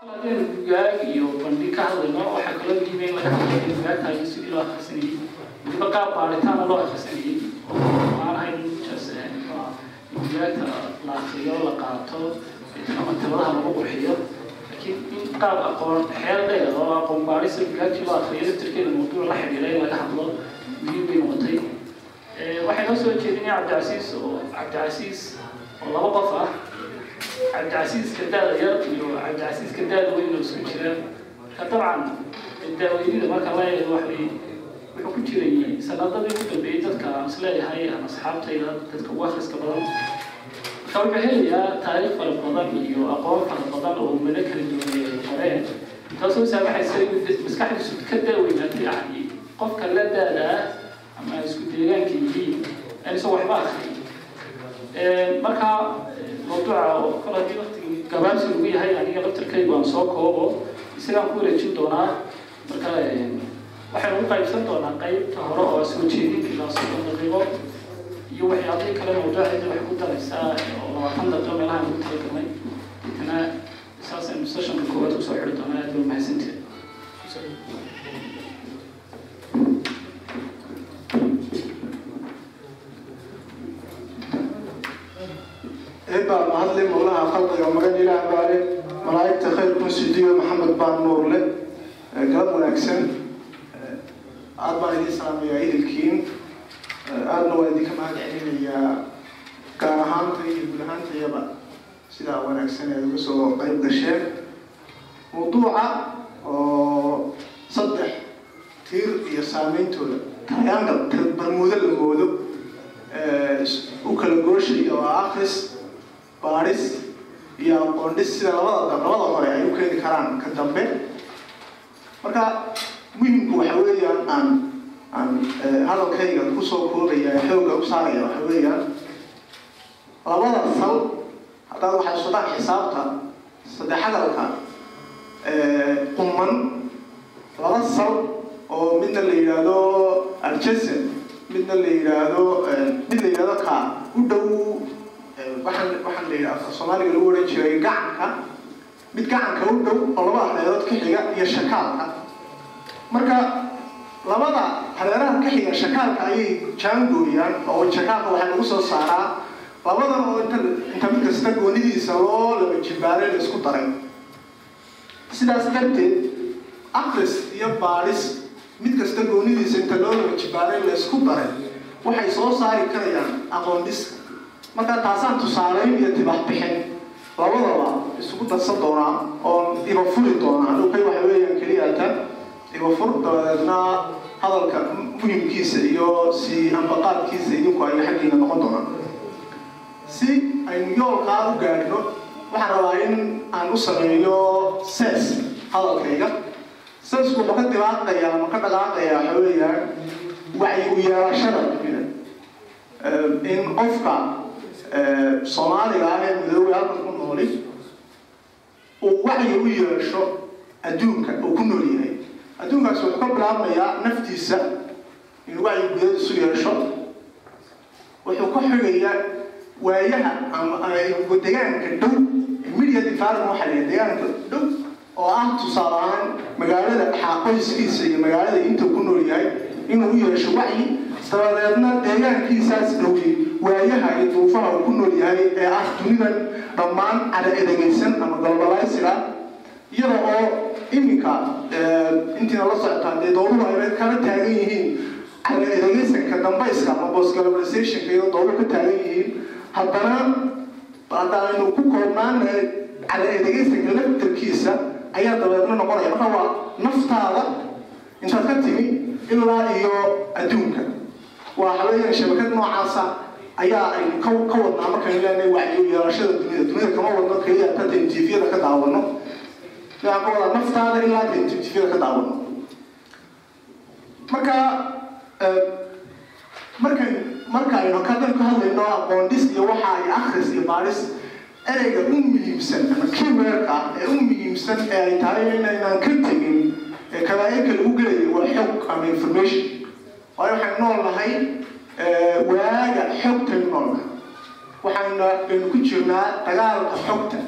bugaag iyo bandhig ka hadlayno waxaa kaloo muhiima in laga hadlayo in bugaagtaasi sidii loo akhrisanayey weliba qaab baaritaana loo akhrisanayey oo aan ahayn bugaagta la akriyo la qaato ama tabadaha lagu qurxiyo laakiin in qaab aqoon xeel dheer oo aqoon baarisa bugaagtii loo akriyo laftirkeeda mawduuc la xidhiidha in laga hadlo muhiim bay noqotay waxay noo soo jeedinay cabdicasiis oo cabdicasiis oo laba qof ah cabdicasiiska daada yar iyo cabdicasiiska daada weyn oo isku jira marka dabcan daaweynida marka la eego waxay wuxuu ku jiray sanadadii ugu dambeeyey dadka aan is leeyahay aan asxaabtayda dadka ugu akhriska badan marka wuxuu helayaa taariikh fara badan iyo aqoon fara badan oo ummado kala duwanay ay qoreen taasoo saamaxaysa maskaxdiisu ka daaweynaato yacni qofka la daada ah ama isku deegaanka yihiin aan isagoo waxba akrin marka mawduuca oo kale haddii waqtigii gabaabsi ugu yahay aniga laftarkaygu aan soo koobo isagaan ku wareejin doonaa marka waxaynu u qaybsan doonaa qaybta hore oo soo jeedinka ilaa soddon daqiiqo iyo waxyaabihii kale mawduucayda wax ku daraysaa oo labaatan daqiiqo meelaha ugu talagalnay intana saasaynu sessionka koowaad ku soo xidhi doonaa aad baa mahadsantied baa mahadle mawlaha khalqiga magan ilaah baale malaa'igta khayrkun sidiyo maxamed baan nuurle galab wanaagsan aad baan idiin salaamayaa idilkiin aadna waa idinka mahad celinayaa gaar ahaanta iyo guud ahaantayaba sidaa wanaagsan eed uga soo qayb gasheen mawduuca oo saddex tiir iyo saameyntooda triangle barmuudo la moodo u kala gooshay oo akris baaris iyo aqoondhis sida labada labada hore ay u keeni karaan ka dambe marka muhimku waxa weeyaan aan aan hadalkayga ku soo koobaya xoogga u saaraya waxa weeyaan labada sal haddaad waxay sodaan xisaabta saddex hadalka quman laba sal oo midna la yidhaahdo adjacent midna la yidhaahdo mid la yidhaahdo ka u dhow waxaan waxaan yidhaha soomaaliga lagu odhan jiray gacanka mid gacanka u dhow oo labada hareerood ka xiga iyo shakaalka. Marka labada hareeraha ka xiga shakaalka ayay jaangooyaan oo shakaalka waxaa lagu soo saaraa. Labadan oo inta inta mid kasta goonidiisa loo laba jibaaray la isku daray. Sidaas darteed akris iyo baadhis mid kasta goonidiisa inta loo laba jibaaray la isku daray waxay soo saari karayaan aqoon dhiska marka taasaan tusaaleyn iyo tibax bixin labadaba isugu darsan doonaa oon iba furi doonaa dhulkay waxa weeyaan keliyata iba fur dabadeedna hadalka muhimkiisa iyo si ambaqaadkiisa idinku ay xaggiina noqon doonaan. Si aynu yoolkaa u gaadhno waxaan rabaa in aan u sameeyo ses hadalkayga. Sesku wuxuu ka dibaaqayaa ama ka dhaqaaqayaa waxa weeyaan wacyi u yeelashada in qofka soomaaliga ee midoobe halkan ku nooli. Uu wacyi u yeesho adduunka uu ku nool yahay. Adduunkaas wuxuu ka bilaabmayaa naftiisa inuu wacyi gudeed yeesho. Wuxuu ka xigayaa waayaha ama deegaanka dhow immediate environment waxaa la deegaanka dhow oo ah tusaale ahaan magaalada qoyskiisa iyo magaalada inta ku nool yahay inuu u yeesho wacyi dabadeedna deegaankiisaas dhowey waayaha iyo duufaha uu ku nool yahay ee ah dunidan dhammaan cada edegaysan ama globalizer iyada oo iminka intiina la socotaan dee dowluhu ay kala taagan yihiin cada edegaysanka dambayska ama post globalizationka iyadoo dowluhu ka taagan yihiin haddana haddaaynu ku koobnaanahay cada edegaysanka laftarkiisa ayaa dabeedna noqonaya. Marka waa naftaada intaad ka timi ilaa iyo adduunka. Waa haweenan shabakad noocaasa ayaa aynu ka ka wadnaa markaynu leenahay wacyi yeelashada dunida dunida kama wadno keliya tatan tviyada ka daawano waxaan ka naftaada ilaa tan tviyada ka daawano marka markay markaynu kadan ka hadlayno aqoon iyo waxa ay akhris iyo baadhis ereyga u muhiimsan ama keywordka ee u muhiimsan ee ay tahay inaynaan ka tegin ee kabaairka lagu gelayo waa xog ama information waayo waxaynu nool nahay waaga xogtaynu nool. Nahay waxaynu aynu ku jirnaa dagaalka xogta.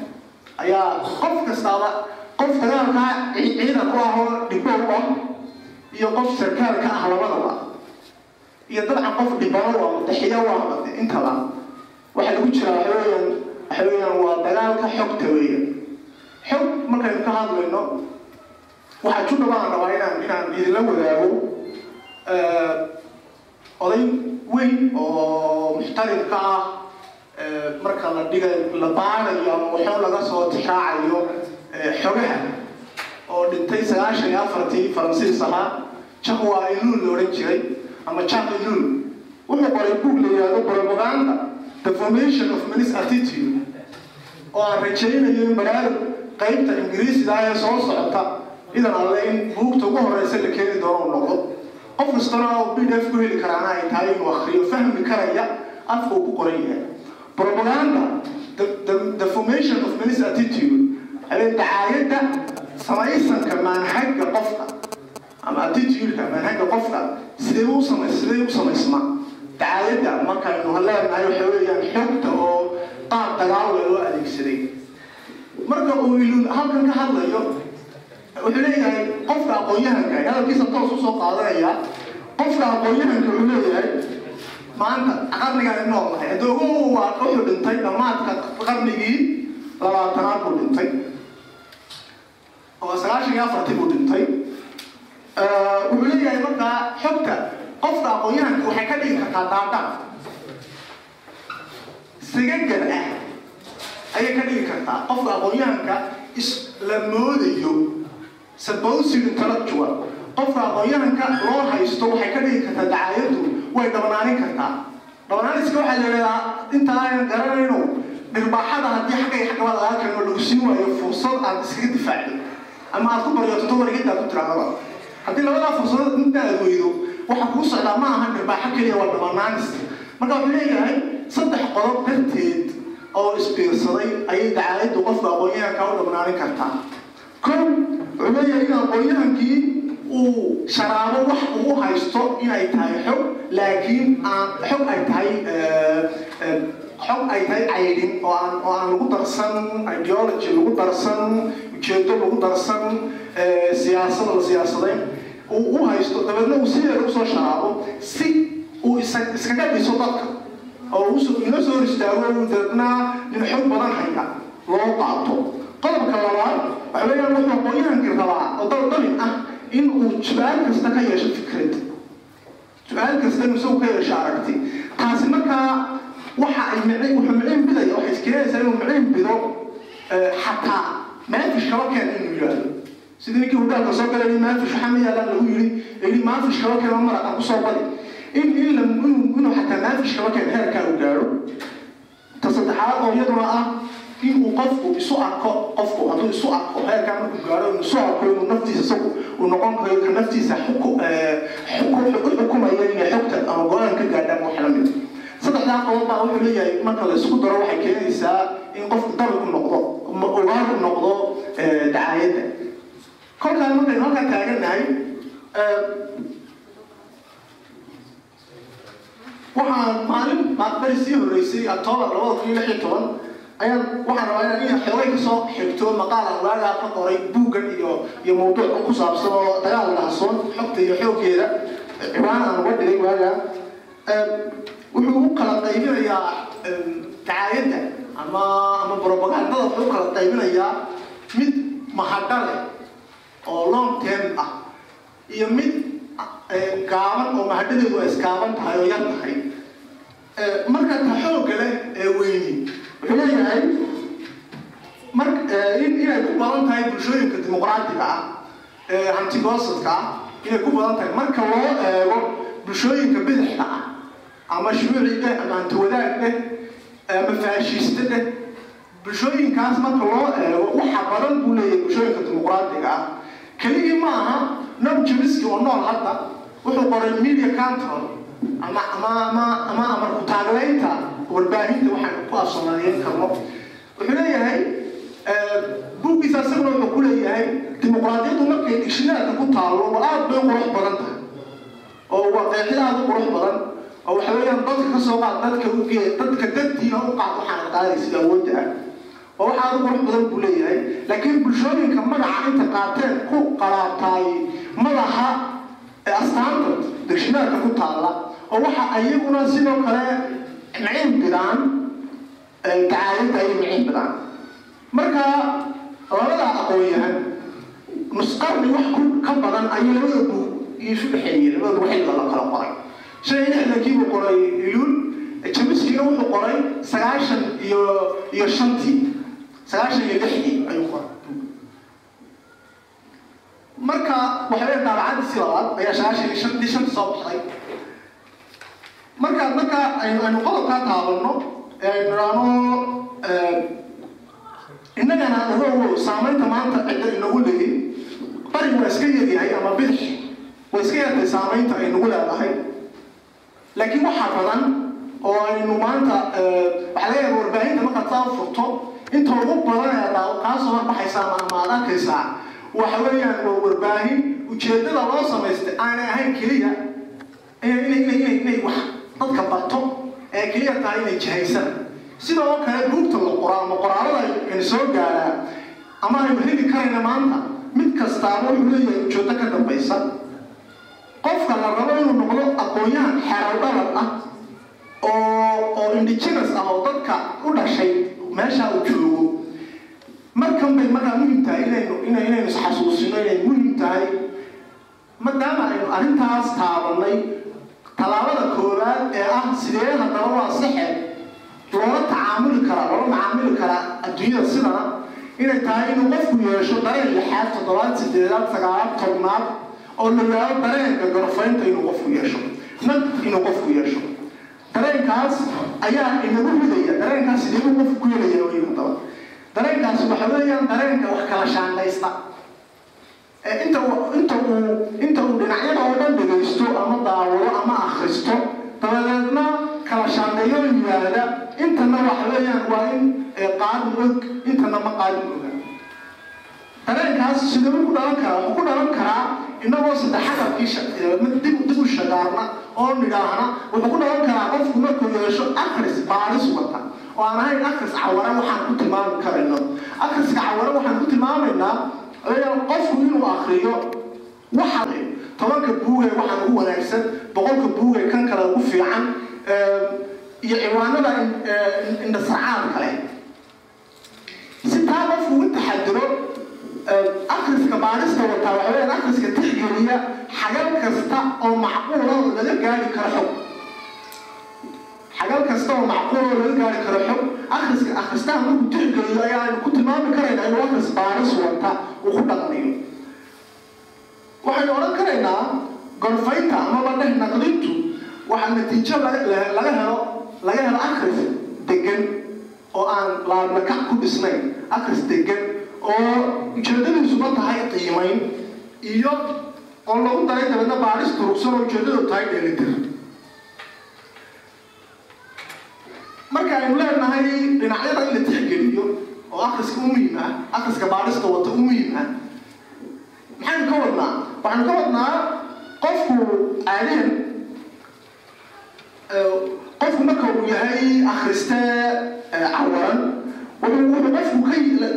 Ayaa qof kastaaba qof dagaalkaa ciidan ku ah oo ah iyo qof sarkaal ka ah labadaba. Iyo dabcan qof dhibano ah daxiyo ah intaba waxaa lagu jiraa waxa weeyaan waxa weeyaan waa dagaalka xogta weeyaan xog markaynu ka hadlayno waxaa judha baan rabaa inaan inaan idinla wadaago oday weyn oo muxtarimka ah marka la dhigay la baarayo ama waxoo laga soo tixraacayo xogaha oo dhintay sagaashan iyo afartii faransiis ahaa jahwa iluul la odhan jiray ama jah iluul wuxuu qoray buug la yidhahdo propaganda the formation of minis attitude oo aan rajaynayo in baraarug qaybta ingiriisida ee soo socota idan alle buugta ugu horeysa la keeni doono u noqdo qof kastana oo b d f ku heli karaana ay tahay inuu akriyo fahmi karaya afka uu ku qoran yahay. Propaganda the, formation of minis attitude habeen dacaayadda samaysanka maanhagga qofka ama attitudeka maanhagga qofka sidee u sidee u samaysmaa dacaayadda markaynu leenahay waxa weeyaan xogta oo qaab dagaal loo adeegsaday. Marka uu iluun halkan ka hadlayo wuxuu leeyahay qofka aqoon-yahanka hadalkiisa toos u soo qaadanaya qofka aqoon-yahanka wuxuu leeyahay maanta qarnigaan nool nahay adoogu waa wuxuu dhintay dhammaadka qarnigii labaatanaad buu dhintay oo sagaashan iyo afartii buu dhintay wuxuu leeyahay markaa xogta qofka aqoon-yahanka waxay ka dhigi kartaa daadhaan sigagar ah? Ayay ka dhigi kartaa. Qofka aqoon-yahanka is la moodayo supposing intellectual qofka aqoon-yahanka loo haysto waxay ka dhigi kartaa dacaayaddu way dhabanaanin kartaa dhabanaaniska waxaa la yidhahdaa inta aan garanayno dhirbaaxada haddii xagga iyo xaggaba lagaa lagu siin waayo fursad aad iskaga difaacdo ama aad ku baryoto wargedaa ku tirahdaba haddii labadaa fursadood inta aad weydo waxaa kuu socdaa ma aha dhirbaaxo keliya waa dhabanaanis marka wuxuu leeyahay saddex qodob darteed oo isbiirsaday ayay dacaayaddu qofka aqoon-yahanka u dhabanaanin kartaa ko wuxuu leeyahay in aqoon-yahankii uu sharaabo wax uu haysto inay tahay xog laakiin aan xog ay tahay xog ay tahay caydhin oo aan oo aan lagu darsan ideology lagu darsan ujeedo lagu darsan siyaasada la siyaasadayn uu u haysto dabeedna uu sideeda u soo sharaabo si uu iskaga dhiso dadka. Oo inoo soo hor dabeedna nin xog badan haya loo qaato qodobka labaad waxa weeyaan wuxuu aqoon-yahankii rabaa oo dal dalin ah in uu su'aal kasta ka yeesho fikrad su'aal kasta inuu isagu ka yeesho aragti. Taasi markaa waxa ay mici wuxuu micin bidaya waxay iskeenaysaa inuu micin bido xataa maafish kaba keen inuu yidhaahdo. Sidii ninkii hudaalka soo galay maafish waxaa ma yaalaan lagu yidhi yidhi maafish kaba keen oo maraqa ku soo badi. In in inuu xataa maafish kaba keen heerkaa uu gaadho ta saddexaad oo iyaduna ah qofku isu arko qofku hadduu isu arko heerkaa markuu gaadho inuu isu arko inuu go'aan ka gaadhaan marka la daro waxay keenaysaa in qofku noqdo ogaan noqdo dacaayadda kolkaa markaynu halkaa taagannahay waxaan maalin bari sii horreysay octoobar labada kun iyo lix iyo toban ayaan waxaan rabaa xigto maqaalan waagaa ka qoray buuggan iyo iyo mawduuca ku saabsan oo wuxuu u kala qaybinayaa dacaayadda ama ama u kala qaybinayaa mid mahadha leh oo long term ah iyo mid gaaban oo tahay oo yar marka ta xoogga leh ee weyni wuxuu leeyahay mar in inay ku badan tahay bulshooyinka dimuqraatiga ah ee hantigoosadka ah inay ku badan tahay marka loo eego bulshooyinka bidixda ah ama shuuci dheh ama hantiwadaag dheh ama faashiiste dheh bulshooyinkaas marka loo eego waxa badan buu leeyahay bulshooyinka dimuqraatiga ah keligii ma aha nom jimiski oo nool hadda wuxuu qoray media control ama ama ama ama amar ku taagleynta warbaahinta ku afsoonadeyn karno wuxuu leeyahay buuggiisa isaguna wuxuu ku leeyahay dimuqraadiyaddu markay dictionaarka ku taallo waa aad bay qurux badan tahay. Oo waa qeexid qurux badan. Oo waxa weeyaan dadka ka soo qaad dadka ugee dadka dadtiina u qaad waxaan qaadaysa awoodda ah. Oo u qurux badan buu leeyahay. Laakiin bulshooyinka magaca inta qaateen ku qalaabtaay madaxa ee astaanta degshinaarka ku taalla. Oo waxa ayaguna sidoo kale miciin bidaan dacaayadda ayay miciin bidaan marka labada aqoon-yahan nusqarni wax ka badan ayay labada bug isu dhexeeyeen labada bug xilliga la kala qoray shan iyo lixdankii buu qoray iyuul jamiskiina wuxuu qoray sagaashan iyo iyo shantii sagaashan iyo lixdii ayuu qoray marka waxa weeye daabacadiisii labaad ayaa sagaashan iyo shantii shantii soo baxday marka marka aynu qodobkaa taabanno aynu idhaahno innagana ogow saamaynta maanta cidda inagu leeyin bari waa iska yaryahay ama bidix waa iska yartay saamaynta ay nagu leedahay. Laakiin waxaa badan oo aynu maanta waxaa laga yaaba warbaahinta markaad saa furto inta ugu badan ee daa kaa soo horbaxaysaa ama aad arkaysaa waxa weeyaan waa warbaahin ujeedada loo samaystay aanay ahayn keliya. Inay wax dadka barto ee keliya tahay inay jahaysan sidoo kale buugta la qoro ama qoraalada soo gaaraa ama aynu heli karayna maanta? Mid kastaaba wuxuu leeyahay ujeedo ka dambaysa. Qofka la rabo inuu noqdo aqoon-yahan xeral dhalad ah oo oo indigenous ah oo dadka u dhashay meesha uu joogo. Markan bay markaa muhiim tahay inaynu ina inaynu isxasuusino inay muhiim tahay. Maadaama aynu arrintaas taabanay tallaabada koowaad ee ah sidee haddaba waa saxe loola tacaamuli karaa loola macaamili karaa adduunyada sidana inay tahay inuu qofku yeesho dareen lixaad toddobaad sideedaad sagaalaad tobnaad oo la yidhaahdo dareenka gorfaynta inuu qofku yeesho nag inuu qofku yeesho. Dareenkaas ayaa inagu ridaya dareenkaas sideebuu qofku ku helaya wey haddaba dareenkaas waxa weeyaan dareenka wax kala shaandhaysta inta uu inta uu dhinacyada oo dhan dhegaysto ama daawado ama akhristo dabadeedna kala shaandheeyo yimaada intana waxa weeyaan waa in qaadin og intana ma qaadin oga dareenkaas sidee ku dhalan karaa? Wuxuu ku dhalan karaa inagoo saddexadalkii dib dib u shagaarna oo nidhaahna. Wuxuu ku dhalan karaa qofku markuu yeesho akris baaris wata oo aan ahayn akris cawara waxaan ku tilmaami karayno. Akriska cawara waxaan ku tilmaamaynaa qofku inuu akriyo waxa tobanka buugee waxaan ugu wanaagsan boqolka buugee kan kale ugu fiican iyo ciwaanada indhasarcaad kale. Si taa qofku ugu taxadiro akriska baarista wataa waxa weyaan akriska tixgeliya xagal kasta oo macquula laga gaari karo xog. Xagal kasta oo macquula oo laga gaari karo xog akriska akristaha markuu tixgeliyo ayaanu ku tilmaami karaynaa inuu akris baaris wata dhaqmayo waxaynu odhan karaynaa gorfaynta amaba dheh naqdintu waxaa natiijo laga helo laga helo akris degan oo aan laabnakac ku dhisnayn. Akris degan oo ujeedadiisuba tahay qiimayn iyo oo lagu daray dabeedna baaris durugsan oo ujeedadu tahay dhelitir marka aynu leenahay dhinacyada in la tixgeliyo oo akriska u muhiim ah akriska baarista wata u muhiim ah maxaynu ka wadnaa waxaynu ka wadnaa qofku caadiyan qofku marka uu yahay akriste cawaran wuxuu qofku ka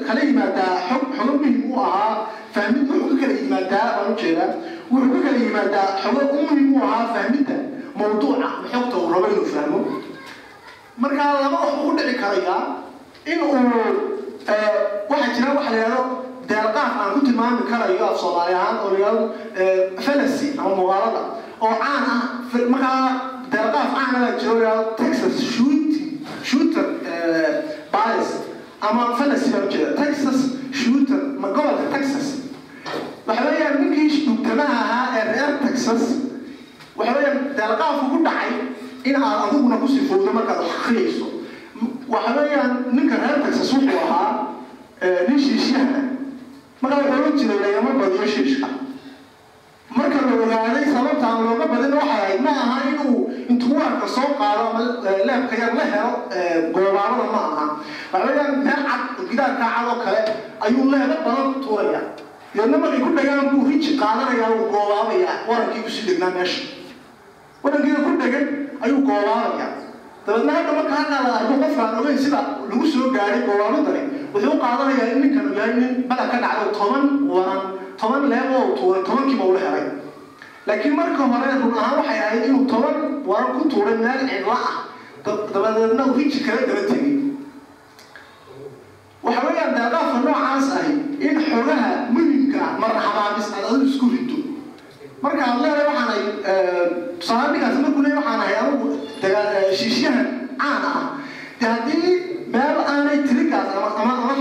kala yimaadaa xog xogo muhiim u ahaa fahmid wuxuu ka kala yimaadaa baan u jeedaa wuxuu ka kala yimaadaa xogo u muhiim u ahaa fahmidda mawduuca. Xogta uu rabo inuu fahmo? Markaa laba wax ugu dhici karayaa. In uu waxaa jira waxa la yidhahdo deelqaaf aan ku tilmaami karayo af soomaali ahaan oo la yidhahdo fallacy ama muqaalada oo caan ah. Markaa deelqaaf caana baa jiro la yidhahdo texas shooter bias ama fallacy baa ujeeda texas shooter ma gobolka texas. Waxa weeyaan ninkii dhugtamaha ahaa ee reer texas waxa weeyaan deelqaafku ku dhacay in aad adiguna ku sifowdo markaad wax akhriyayso waxa weeyaan ninka reer texas wuxuu ahaa nin shiishyaha markaa wuxuu ohan jiray lagama badiyo shiishka. Marka la ogaaday sababta aan looga badin waxay ahayd ma aha inuu intuu warka soo qaado ama leebka yar la helo goobaabada ma aha. Waxa weeyaan meel cad gidaarkaa cad oo kale ayuu leebo badan tuuraya. Deedna markay ku dhagaan buu riji qaadanaya uu goobaabaya warankii ku sii dhegnaa meesha. Warankiida ku dhegan ayuu goobaabaya dabeedna hadda marka halkaa arko qofkaan ogeyn sida lagu soo gaaray goobaabadani wuxuu u qaadanayaa in ninkan yahay nin baled ka dhacdo toban waran toban leeb oo tuuray tobankiiba ula helay laakiin marka hore run ahaan waxay ahayd inuu toban waran ku tuuray meel cidla ah dabadeedna uu riji kala daba tegay waxa weeyaan deeqaafka noocaas ahi in xogaha muhimka ah marna habaabis aad adigu isku rido marka aad leedahay waxaan ay tusaale ninkaas markuu leeyahay waxaan ahay anigu shiishyahan caan ah. Dee haddii meel aanay tirigaas ama ama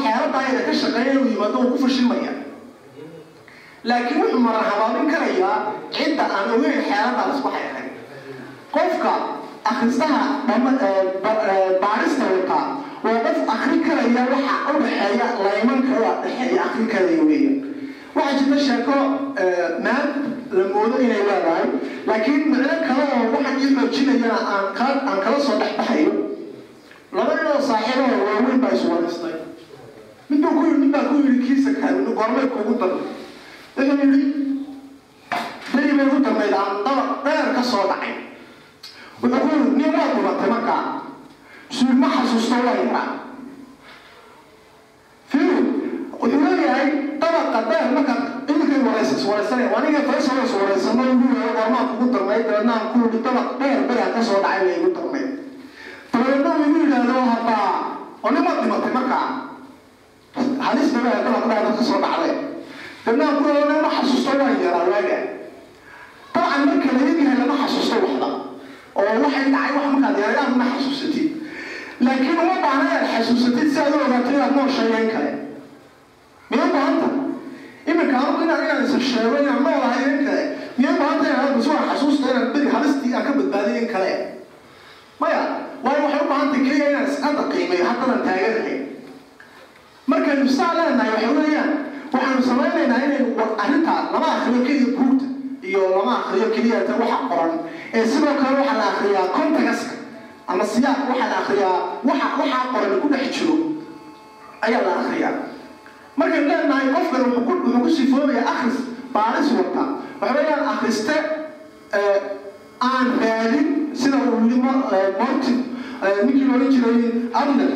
ka shaqeeya inuu yimaado uu ku fashilmaya laakiin wuxuu maran habaabin karayaa cidda aan ogeyn xeeladaas waxay ahayd qofka akhristaha baarista wataa waa qof akri karaya waxa u dhexeeya laymanka u dhexeeya akri karaya weya waxaa jirta sheeko maad la moodo inay leedahay laakiin micno kale oo waxaan ii xoojinayana aan ka aan kala soo dhex baxayo laba nin oo saaxiibahoo waaweyn baa isu wanaystay mid buu ku yidhi mid baa ku yidhi kiisa kaamino goormay kuugu darnay wuxuu yidhi beri bay ugu darnayd aan dabaq dheer ka soo dhacay. Wuxuu ku yidhi nin waa dubatay markaa? Suu ma xasuusto waa yaraa fiiri wuxuu leeyahay dabaqa dheer marka iminkay waraysanaya aniga faysal is waraysano ugu yahay goormaa kugu darnay dabeedna aan ku yidhi dabaq dheer ka soo dhacay bay igu darnay dabeedna igu yidhaahdo hadaa waa dhimatay markaa halis baa dabaq dheer ka soo dhacday dabeedna ku yidhahdo ma xasuusto waa yaraa waaga dabcan marka la lama xasuusto waxba oo waxay dhacay wax markaad yareedaan ma xasuusatid laakiin uma baahna inaad xasuusatid si aad u ogaato inaad noo sheegeen kale miyay baahanta iminka anigu inaan inaan isa sheego inaan noolahay in kale miyay baahanta inaan bas waan xasuusta inaan beri halistii aan ka badbaadiy in kale maya waayo waxay u baahantay keliya inaan iskada qiimeeyo haddadan taaganahay markaynu saa leenahay waxay weeyaan waxaanu samaynaynaa inaynu arrintaa lama akriyo keliya buugta iyo lama akriyo keliya waxa qoran ee sidoo kale waxaa la akriyaa contagaska ama siyaaq waxaa la akriyaa waxa waxaa qoran ku dhex jiro ayaa la akriyaa markaynu leenahay qofkan wuxuu ku sifoobayaa akhris baaris wata. Waxa weeyaan akhriste aan raadin sida uu yidhi morti ninkii loolan jiray adler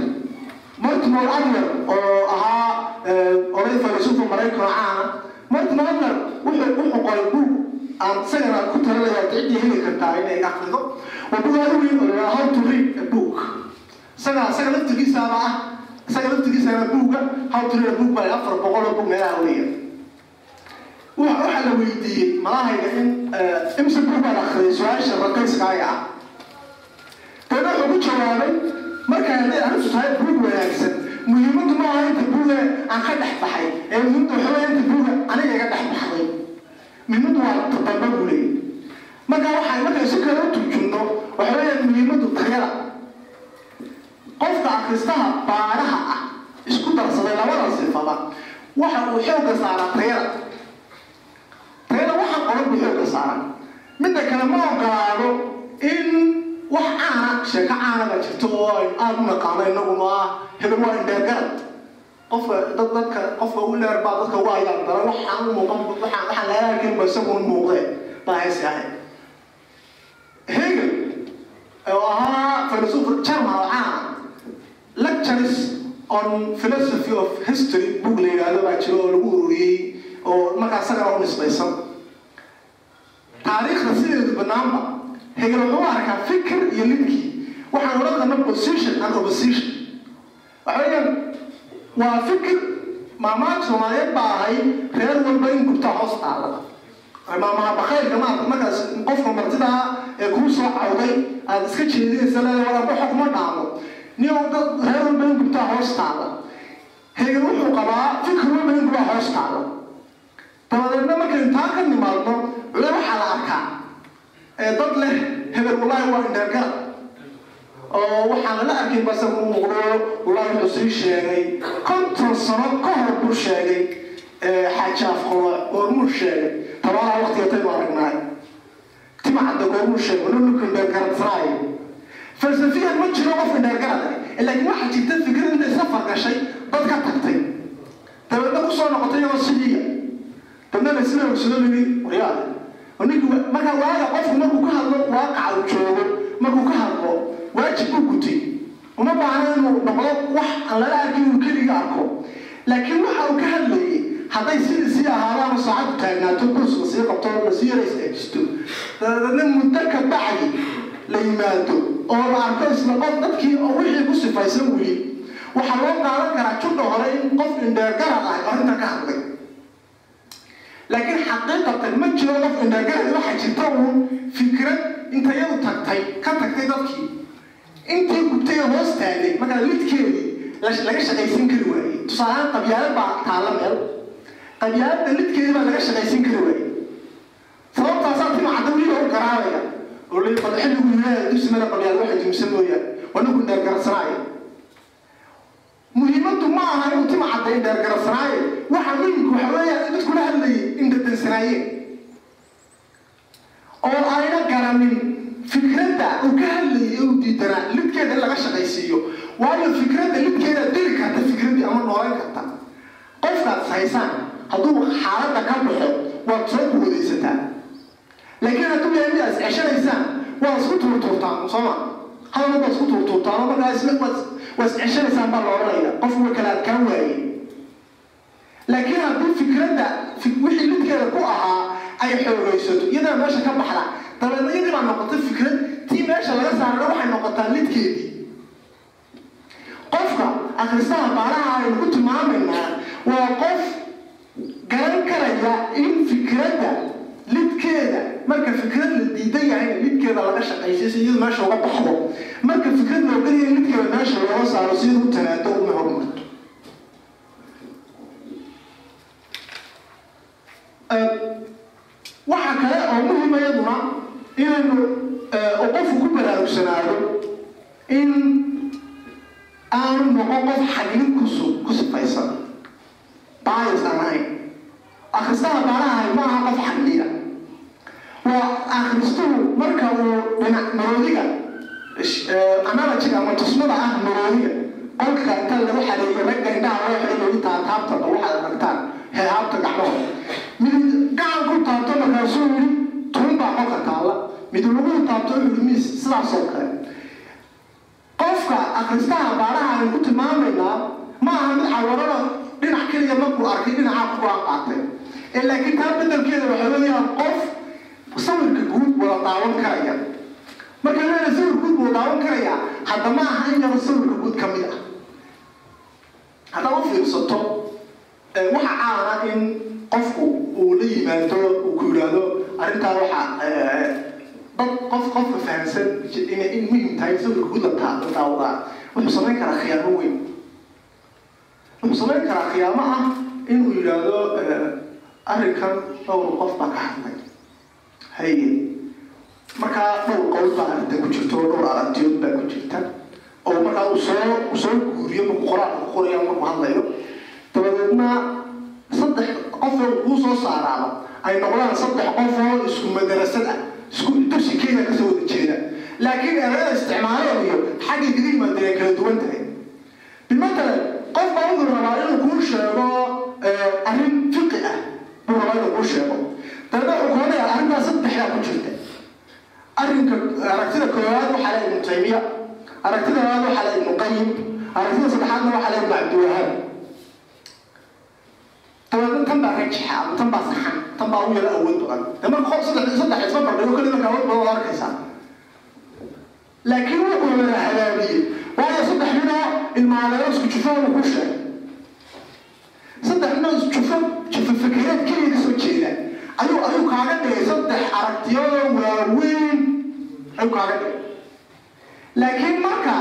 mortimer adler oo ahaa oday falisuufa maraykan oo caana mortimer adler wuxuu qoray buug. Aan isagana ku talinaya ciddii heli kartaa inay akrido waa buug aad u weyn oo how to read a book. Isaga isaga laftigiisaaba ah isaga laftigiisana buugga how to read a book baa afar boqol oo buug meelaha weya waxaa la weydiiyey malahayga in imse buug baa la akhriyay su'aasha raqiiskaaga ah deedna wuxuu jawaabay marka hadday arrintu tahay buug wanaagsan muhiimaddu ma aha inta buuga aan ka dhex baxay ee muhiimaddu waxa weya inta buuga aniga iga dhex baxday muhiimaddu waa tadamba buu leeyahy marka waxay markay si kale u turjunno waxa weeyaan muhiimaddu tayada qofka akhristaha baaraha ah isku darsaday labada sifada waxa uu xoogga saaraa tayada tayada waxa qoran buu xoogga saaraa midda kale ma ogolaado in wax caana sheeko caana baa jirto oo aada u naqaano inaguna ah hebel waa indheergarad qofka dad dadka qofka u dheer baa dadka ugu ayaan daran waxaan u muuqan waxaan waxaan laga arkin ba isagu u muuqdee baa haysi ahayd hegel oo ahaa philosopher german oo caana lectures on philosophy of history book la yidhaahdo baa jiro oo lagu ururiyey oo markaa isagana u nisbaysan. Taariikhda sideedu banaanba hegel wuxuu arkaa fikir iyo lidkii waxaan odhan karna position and opposition. Waxa weeyaan waa fikir maamaha soomaaliyeed baa ahay reer walba in gubtaa hoos taala maamaha maarata markaas qofka martidaa ee kuu soo cawday aada iska jeedinaysa leedahay walaaba xukuma dhaamo nin dad reer walba in gubtaa hoos taala hegel wuxuu qabaa fikir walba in hoos taala dabadeedna markaynu taa ka nimaadno cule waxaa la arkaa. Ee dad leh hebel wallaahi waa indheergarad oo waxaan lala arkin base u muuqdo wallaahi wuxuu sii sheegay. Konton sano ka hor buu sheegay. Xaajaaf qolo goormuu sheegay. Tabaala waqtiga taynu aragnaay. Timacadda goormuu sheegay. Sanaayo falsafiyan ma jiro qof indheergarad ah laakiin waxaa jirta fikir inta isla fargashay dad ka tagtay. Dabeedna ku soo noqotay iyagoo sidiiya dabna la sida ogsado ligi waryaada ninki markaa waaga qofku markuu ka hadlo waaqaca uu joogo. Markuu ka hadlo waajib buu gutay uma baahna inuu noqdo wax aan lala arkin inuu keliga arko. Laakiin waxa uu ka hadlayay hadday sidii sii ahaadaan oo saacadu taagnaato kurs la sii qabto la sii yara istaajisto dabeedna muddo ka bacdi la yimaado oo la arko isla qof dadkii oo wixii ku sifaysan weli. Waxaa loo qaadan karaa judha hore in qof indheergarad ah arrintan ka hadlay. Laakiin xaqiiqatan ma jiro qof indheergarad waxaa jirta uun fikrad intayadu tagtay ka tagtay dadkii. Intii gubtay oo hoos taagay markaa lidkeedii laga shaqaysan kari waayey. Tusaalehaan qabyaalad baa taalla meel. Qabyaaladda lidkeedii baa laga shaqaysan kari waayey. Sababtaasaa tima cadda weliba u garaabaya oo mooyaan waa ninku indheergarasanaaya muhiimaddu ma aha inuu tima cadda indheergarasanaaye waxa muhimku waxa in indhadansanaayeen oo ayna garanin fikradda uu ka hadlayay uu diidanaa lidkeeda in laga shaqaysiiyo waayo fikradda lidkeeda dili karta fikraddii ama noolan karta qofkaad haysaan hadduu xaaladda ka baxo waad soo buudaysataa laakiin hadduu yahay mid aad isceshanaysaan waa isku tuurtuurtaan sooma hadalka waa isku tuurtuurtaan markaa isla waa isceshanaysaan baa la odhanaya qofku way kala adkaan waaye laakiin haddii fikradda wixii lidkeeda ku ahaa ay xoogaysato iyadaa meesha ka baxda dabeedna iyadii baa noqotay fikrad tii meesha laga saarana waxay noqotaa lidkeedii qofka akhristaha baaraha aynu ku tilmaamaynaa waa qof garan karaya in fikradda lidkeeda. Marka fikrad la diidan yahayna lidkeeda laga shaqaysay si iyadu meesha uga baxdo. Marka fikrad loo geliya lidkeeda meesha looga saaro si u tanaado uma horumarto waxaa kale oo muhima iyaduna inaynu oo qofku ku baraarugsanaado in aanu noqon qof xaglin kusu ku sifaysan. Bias aan ahayn akhristaha baarahay ma aha qof xagliya waa akhristuhu marka uu dhinac maroodiga analogiga ama tusmada ah maroodiga qolka inta lagu xareeyo ragga indhaha xiray lagu taataabta ba waxaad aragtaan heehaabta gacmaha mid gacan taabto markaasuu yidhi tun baa qolka taalla mid lagu taabto wuxuu yidhi miis sidaas oo kale qofka akhristaha baaraha ku tilmaamaynaa ma aha mid cawarada dhinac keliya markuu arkay dhinacaa ku go'aan qaatay ee laakiin taa bedelkeeda waxaa weeyaan qof sawirka guud wada daawan karaya marka leena sawir guud wada daawan karaya hadda ma aha in yaba sawirka guud ka mid ah haddaad u fiirsato waxa caana in qofku uu la yimaado uu ku yidhaahdo arrintaa waxa dad qof qofka fahamsan in muhiim tahay sawirka guud la la daawadaa wuxuu samayn karaa khiyaamo weyn wuxuu samayn karaa khiyaamo ah. Inuu yidhaahdo arrinkan dhowr qof baa ka hadlay haye markaa dhowr qowl baa ku jirta oo dhowr aragtiyood baa ku jirta. Oo markaa uu soo uu soo guuriyo markuu qoraalka ku qoraya markuu hadlayo dabadeedna saddex qof oo kuu soo saaraaba ay noqdaan saddex qof oo isku madarasad ah isku dugsi kenya ka soo wada jeeda. Laakiin erayada isticmaaleen iyo xaggay kaga yimaadeen kala duwan tahay? Bimatalan qof baa wuxuu rabaa inuu kuu sheego arrin fiqi ah. Buu rabaa inuu kuu sheego dabeedna wuxuu koonaya arrintaas saddexdaa ku jirta arrinka aragtida koowaad waxaa le ibnu taymiya aragtida labaad waxaa le ibnu qayim aragtida saddexaadna waxaa le ibnu cabdiwahaab dabeedna tan baa rajixa ama tan baa saxan tan baa u yaro awood badan. De marka qof saddex saddex isma bardhigo keli marka awood badan arkaysaa. Laakiin wuxuu yara hagaagiyey waayo saddex ninoo ilmaadeero isku jufo uu ku sheegay. Saddex ninoo isjufo jufo fikireed keliya ka soo jeeda ayuu ayuu kaaga dhigay saddex aragtiyadoo waaweyn ayuu kaaga dhigay laakiin marka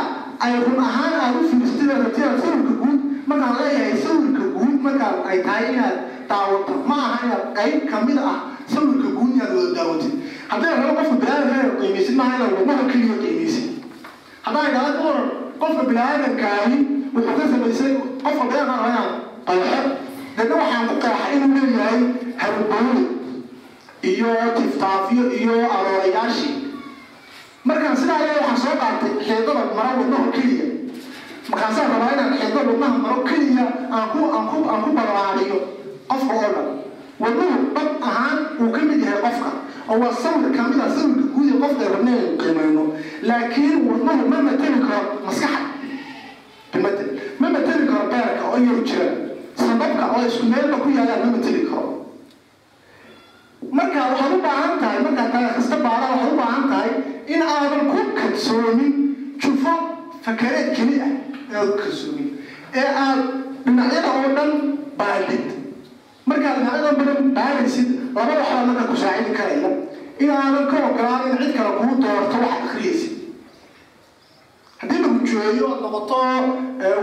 ay run ahaan aad u fiiristida rabtida sawirka guud markaan leeyahay sawirka guud markaan ay tahay inaad daawato ma aha inaad qayb ka mid ah sawirka guud inaad wada daawatid haddii rabo qofka bilaadanka qiimaysid maaha inaad wadnaha keliya qiimaysid haddaan idhahda ka waran qofka bilaadankaani wuxuu ka samaysay qofka bilaadanka qeexo deedna waxaan ku qeexay inuu leeyahay harbooli iyo tiftaafyo iyo aroorayaashii markaan sidaa leeyahay waxaan soo qaatay xeedada mara wadnaha keliya. Markaasaan rabaa inaan xeedada wadnaha maro keliya aan ku barbaariyo qofka oo dhan. Wadnuhu dhab ahaan uu ka mid yahay qofka. Oo waa sawir ka mid ah sawirka guud ee qofka rabnay aynu qiimayno. Laakiin wadnuhu ma mateli karo maskaxda. Iyagu jiraan sababka oo isku meelba ku yaalaan ma mateli karo marka waxaad u baahan tahay markaad tahay kasta baara waxaad u baahan tahay in aadan ku kalsoonin jufo fakareed keli ah inaad ku kalsoonin ee aad dhinacyada oo dhan baadhid markaad dhinacyada oo dhan baadhaysid laba waxbaa marka ku saacidi karaya in aadan ka ogolaan in cid kale kuu doorto waxaad akhriyaysid haddii lagu jooyo oad noqoto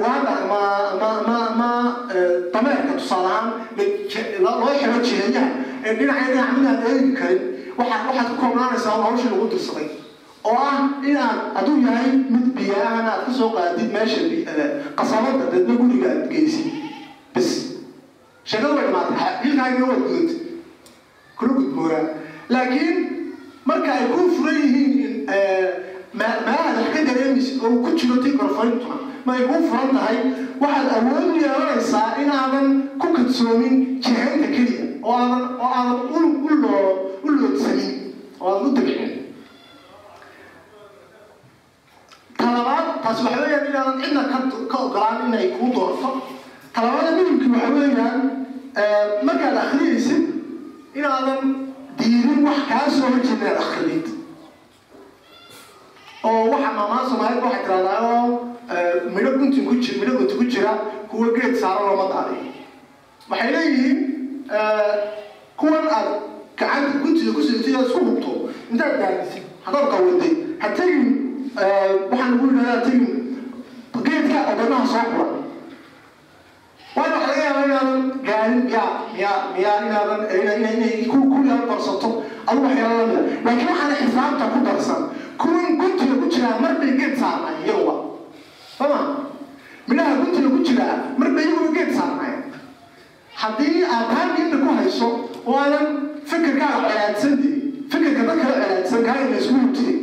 waada ama ama ama ama dameerka tusaale ahaan loo xiro jiheeyaha ee dhinacay dhinac midaan eegi karin waxaad ku koobnaanaysaa hawshii lagu dirsaday oo ah inaad hadduu yahay mid biyo aad ka soo qaadid meesha qasabada deedna guriga aad geysid bis sheekada way dhamaatay xilkaagina waad gudad kula gudboonaa laakiin marka ay ku furan yihiin meelaha wax ka dareemaysid oo ku jiro tigrafayntuna ma ay kuu furan tahay waxaad awood yeelanaysaa inaadan ku kadsoomin jihaynta keliya oo aadan oo aadan u u loo u loodsanin oo aadan u dabcin talabaad taasi waxa weeyaan inaadan cidna ka ogolaan inay kuu doorto. Talabaada midabkii waxa weeyaan markaad akhriyaysid inaadan diirin wax kaa soo horjeeda inaad akrinid oo waxa maamaa soomaalida waxay tiraahdaa oo midho ku jira midho gunti ku jira kuwa geed saaran looma daadiyo waxay leeyihiin kuwan aad gacanta guntiga ku sidatay aad isku hubto intaad daadisid haddaad qawaday ha tegin waxaan lagu yidhahdaa tegin geedka odanaha soo qura. Waayo waxa laga yaabaa inaadan gaarin miyaa miyaa miyaa inaadan inay ku ku yaro darsato adu waxyaala lamida laakiin waxaana xisaabta ku darsan kuwan guntiga ku jiraa marbay geed saarnay iyaguba soma midhaha guntiga ku jiraa marbay iyaguba geed saarnay haddii aad taangiinta ku hayso oo aadan fikirkaaga fikirka dad kala colaadsan kaaga isku hubtiyey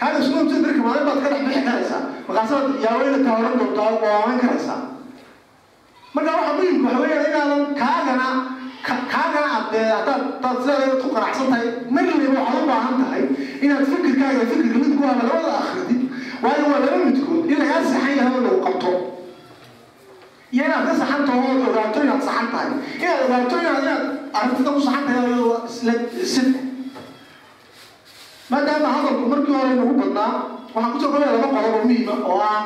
kaaga isku hubtiyey darka maalin baad ka dhex karaysaa markaasaad yaaweyna taawaran doontaa oo waawan karaysaa marka waxa muhimka waxa weeyaan inaadan kaagana kaagana aad dee hadaad sidaada ku qanacsan tahay marliba waxaad u baahan tahay inaad fikirkaaga fikirka mid ku labada akridid waayo waa laba midkood in lagaa saxan yahay lagu qabto iyo inaad ka saxan taho ood ogaato inaad saxan tahay inaad ogaato inaad inaad aragtida ku saxan tahay oo isla sid maadaama hadalku markii hore nagu badnaa waxaan ku soo kobaya laba qodob muhiima oo ah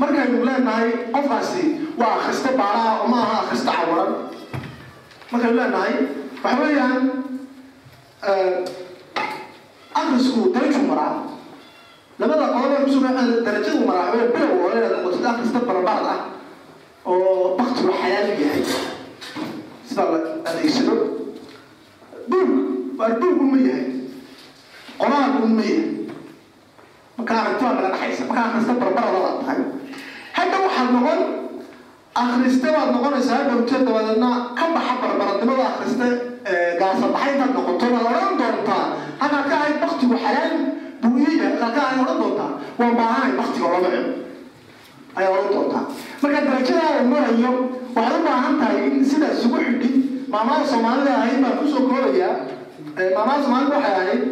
markaynu leenahay qofkaasi waa akhrista baaraha oo ma aha akhrista cawaran markaynu leenahay waxa weeyaan akrisku darajuu maraa labada qodob ee ku soo darajadu maraa bilow oo inaad noqotid akhrista barbaad ah oo baktigu xalaal yahay. Sida la adeegsado. Buug waa buug un ma yahay. Qoraal un ma yahay. Marka aragti waa naga dhaxaysa marka akhrista barbarada baad tahay hadda waxaad noqon akhriste baad noqonaysaa dabadeedna ka baxa barbaradnimada akhriste gaasabaxa intaad noqoto baad odhan doontaa halkaa ka ahayd baktigu xalaal buu ii yahay halkaa ka ahayd odhan doontaa waan baahanahay baktiga lama cuno ayaa odhan doontaa marka darajadaada marayo waxaad u baahan tahay in sidaas isugu xidhid maamada soomaalida ahayd baan ku soo koobayaa. Maamada soomaalida waxay ahayd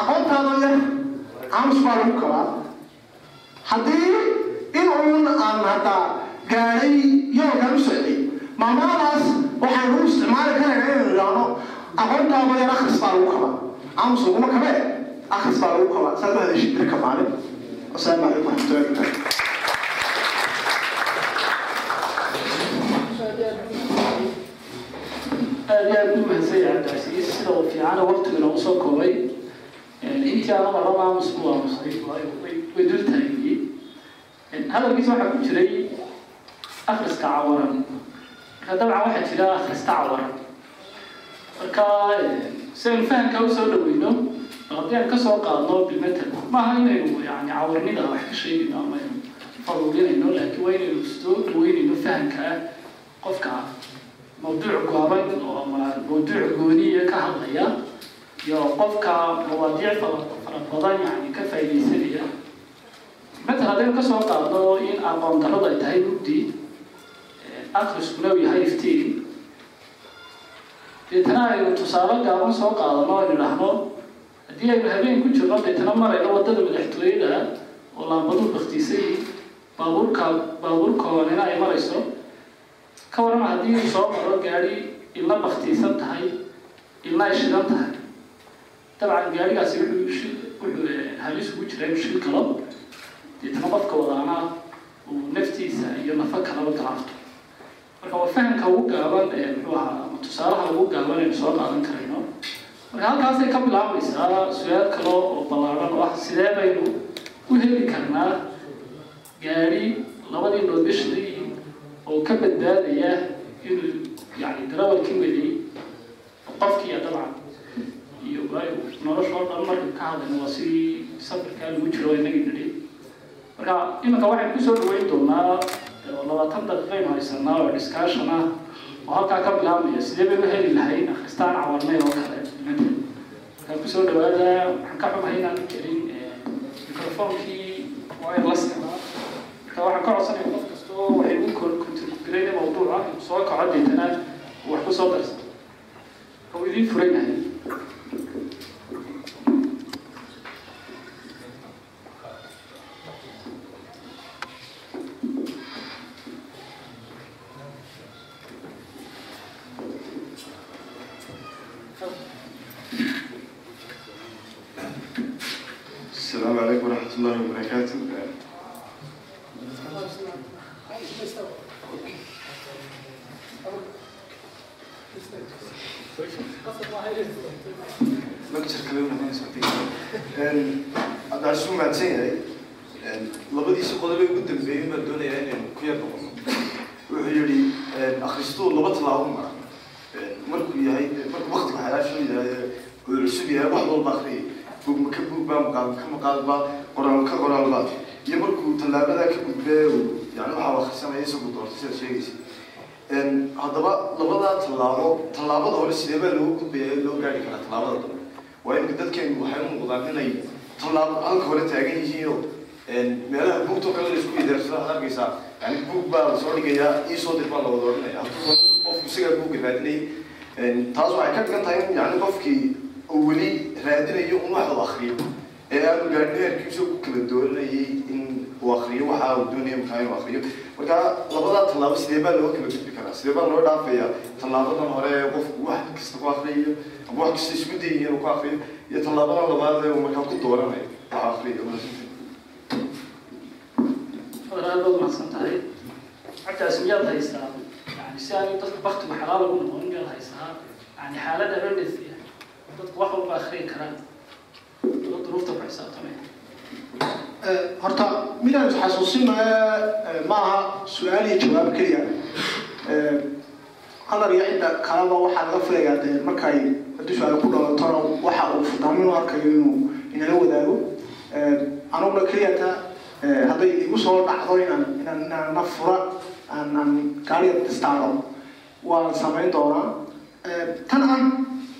aqoontaadoo yar aamus baa lagu kabaa. Haddii in uun aan haddaa gaadhay yoolkaan u socday maamadaas waxaynu u isticmaali karayna inaynu idhaahno aqoontaadoo yar akhris baa lagu kabaa aamus laguma kabee akhris baa lagu kabaa saad u hadashid dirka maalin wasalaamu calaykum waraxmatullahi wabarakatu aad aad u mahadsan yahay cabdicasiis sida uu fiicana waqtiga noogu soo koobay intii aan maraba aamusku aamusay way dul taagiyey hadalkiisa waxaa ku jiray akhriska cawaran dabcan waxaa jira akhrista cawaran marka si aynu fahamka u soo dhaweyno haddii aan ka soo qaadno bilmetel maaha inaynu yani cawarnida wax ka sheegayno ama aynu faruurinayno laakiin waa inaynu soo dhaweynayno fahamka qofka mawduuc gooban oo ama mawduuc gooniya ka hadlaya iyo qofka mawaadiic fara badan yani ka faaidaysanaya matal haddaynu ka soo qaadno in aqoon darradu ay tahay mugdi akriskuna uu yahay iftiin deetana aynu tusaale gaaban soo qaadano aynu idhaahno haddii aynu habeen ku jirno deetana marayno waddada madaxtooyada oo laambaduu baktiisay baabuurka baabuur koonina ay marayso ka waran haddii soo maro gaadhi ilna baktiisan tahay ilna ay shidan tahay. Dabcan gaadhigaasi wuxuu wuxuu halis ugu jira inuu shil galo. Deetana qofka wadaana uu naftiisa iyo nafa kalaba galaafto marka waa fahamka ugu gaaban ee muxuu ahaa tusaalaha ugu gaaban aynu soo qaadan karayno marka halkaasay ka bilaabaysaa su'aal kale oo ballaaran oo ah sidee baynu u heli karnaa? Gaadhi labadii noodbishadii oo ka badbaadaya inuu yani darawalkii weliyey qofkiiya dabcan iyo waayo noloshoo dhan marka ka hadlayno waa sidii safarkaa lagu jiro inagii nidhi marka iminka waxaynu ku soo dhaweyn doonaa oo labaatan daqiiqaynu haysanaa oo discussion ah oo halkaa ka bilaabmaya sidee baynu heli lahayn akhristaan cawarnay oo kale markaa ku soo dhawaada waxaan ka xumahay inaan gelin microphonkii wirelesska marka waxaan ka codsanaya qof kastoo waxay ugu contributgarayna mawduuca soo kaco deetana wax ku soo darsa oo idiin furan waxa uu doonaya markaa inuu akriyo marka labadaa tallaabo sidee baa looga kala gudbi karaa sidee loo dhaafaya tallaabadan hore qofku wax kasta ku akriyayo ama wax kasta isku dayayo inuu ku akriyo iyo tallaabadan labaad ee uu markaa ku dooranayo waxa akriyo dadku wax walba akhriyi karaan duruufta ku horta midaan isxasuusinaya maaha su'aal iyo jawaab keliya. Qadar iyo cidda kaleba waxaa laga filayaa dee markay su'aal ku dhalatona waxa uu fudaamin u inuu inala wadaago. Anuguna keliyata hadday igu soo dhacdo inaan inaan inaan na fura aan aan gaariga istaaro waan samayn doonaa. Tan ah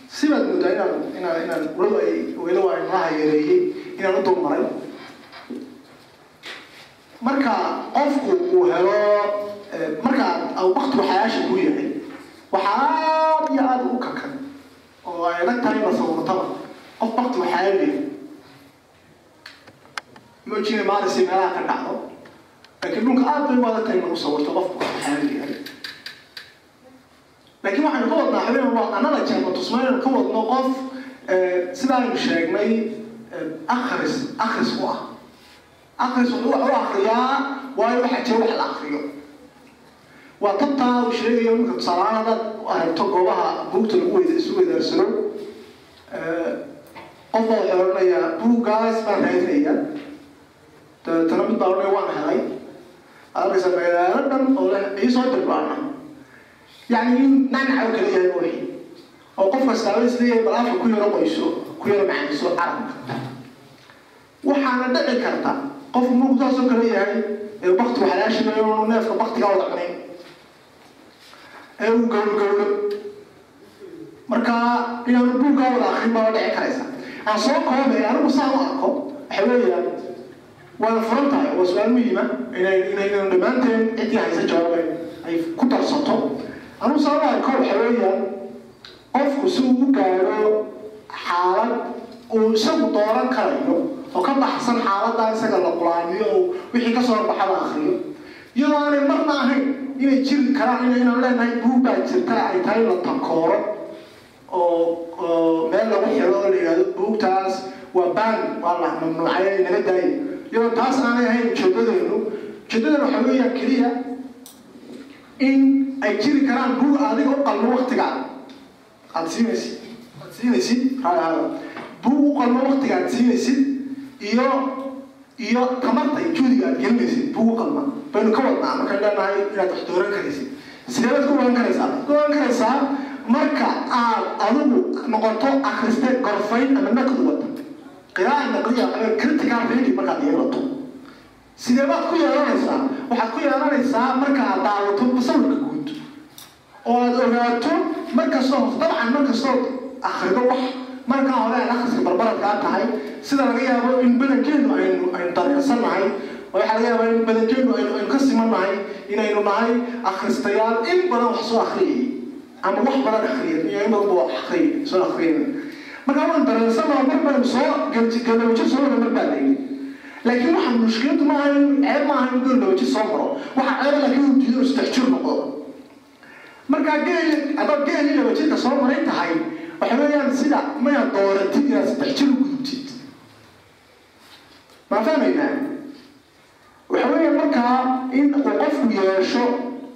sibaad moodaa inaan inaan inaan walow ay walow ay malaha yareeyey inaan u dulmaray marka qofku uu helo marka waktigu xayaasha ku yahay waxaa aad iyo aada u kakan oo ay adag tahay la sawirtaba qof waktigu xayaal yahay moojina maalinsi meelaha ka dhacdo. Laakiin dhulka aad bay u adag tahay in sawirto qofku waktigu xayaal yahay laakiin waxaynu ka wadnaa habeen waa anada jeerma tusmaynu ka wadno qof sidaaynu sheegnay akris akris u ah akrisu wax u akriyaa waayo waxaa jira wax la akriyo waa tabtaa uu sheegayo marka tusaalahaan hadaad aragto goobaha buugta lagu weyda isu weydaarsado qof baa waxay odhanayaa buuggaas baan raadinaya dabeetana mid baa odhanaya waan helay arkaysa magaalo dhan oo leh iisoo dir baana yacni in nanaca u kala yahay ruuxi oo qof kastaaba is leeyahay bal afka ku yaro qoyso ku yaro macaniso carabka waxaana dhaqi karta qofku muuqdaasoo kale yahay ee bakti waxalaashimayo unu neefka baktigaa wada cunayn ee uu gawlgawlo markaa inaanu buuggaa wada akrin baa la dhici karaysa aan soo koobay anigu saan u arko waxa weeyaan waana furan tahay waa su'aal muhiima inaynan dhammaanteen ciddii haysa jawaabe ay ku darsato anugu saan u arko waxa weeyaan qofku si uu u gaaro xaalad uu isagu dooran karayo oo ka baxsan xaaladda isaga la qulaamiyo oo wixii ka soo baxa la akriyo iyadoo aanay marna ahayn inay jiri karaan in inaan leenahay buug baa jirta ay tahay la takooro oo meel lagu xiro oo la yidhahdo buugtaas waa baan waa la mamnuucay naga daaya iyadoo taas aanay ahayn ujeedadeenu ujeedadeenu waxaa weeyaan keliya in ay jiri karaan buug adiga u qalmo waktigaada aada siinaysid aada siinaysid buug u qalmo waktiga siinaysid iyo iyo tamarta iyo juhdiga aada gelinaysid buug u qalma baynu ka wadnaa markaan leenahay inaad wax dooran karaysid. Sidee baad ku ogaan karaysaa? Ku ogaan karaysaa marka aad adigu noqoto akriste gorfayn ama naqdi wada qiraaa naqdiya ama critical reading markaad yeelato. Sidee baad ku yeelanaysaa? Waxaad ku yeelanaysaa marka aad daawato musawirka guud. Oo aad ogaato markastoo dabcan markastoo akrido wax. Markaa hore aan akhriska barbaradkaa tahay sida laga yaabo in badankeenu aynu aynu dareersannahay waxaa laga yaabaa in badankeenu aynu ka simannahay inaynu nahay akhristayaal in badan wax soo akhriyay ama wax badan akhriyay iyo in badan ba akhriyay soo akhriyay marka waan dareersannaha mar soo gadawajo soo wada mar baa laakiin waxa mushkiladu in ceeb maaha in gadawajo soo maro waxa ceeba laakiin uu diido saddex noqdo. Markaa geeli adoo geeli laba soo maray tahay waxa weeyaan sida maya dooratid inaad saddex u gudubtid maa fahmaynaa waxa markaa in uu qofku yeesho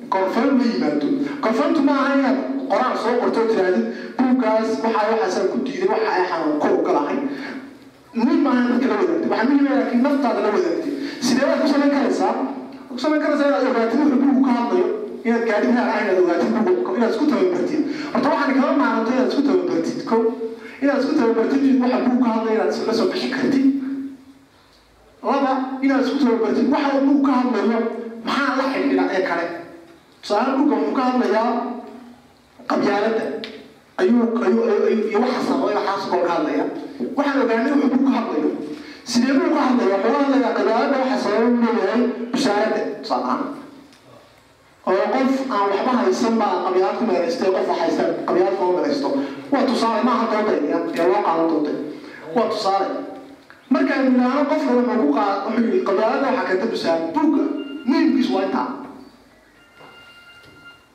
korfan la yimaado. Korfantu maaha inaad qoraal soo qorto oo tirahdid buuggaas waxaa waxaasaan ku diiday waxa ay xanuun ku ogolahay muhiim maaha dadka la wadaagtay. Waxaa muhiim ah laakiin naftaada la wadaagtay. Sidee ku samayn karaysaa? Ku samayn karaysaa inaad ogaatid wuxuu buugu ka hadlayo inaad gaadhidaha ah inaad ogaatid buugu inaad isku tababartid horta waxaan kama maaranto inaad isku tababartid ko inaad isku tababartid waxa buugu ka hadlaya inaad la soo bixi kartid laba inaad isku tababartid waxa buugu ka hadlayo maxaa la xidhiidha ee kale? Tusaale buugga wuxuu ka hadlayaa qabyaaladda. Ayuu ayuu ayuu iyo waxa sababay waxaas koo ka hadlaya waxaan ogaanay wuxuu buug ka hadlayo. Sidee buu ka hadlaya wuxuu hadlayaa qabyaaladda waxa sababay uu leeyahay busaaradda tusaale ahaan oo qof aan waxba haysan baa qabyaalad ku meelaystay qof wax haysta qabyaalad kuma meelaysto waa tusaale maaha dooday ee loo qaadan dooday waa tusaale markaan idhaahno qofka wuxuu ku qaad wuxuu yidhi qabyaaladda waxaa keenta busaarad buugga muhimkiisu waa intaa.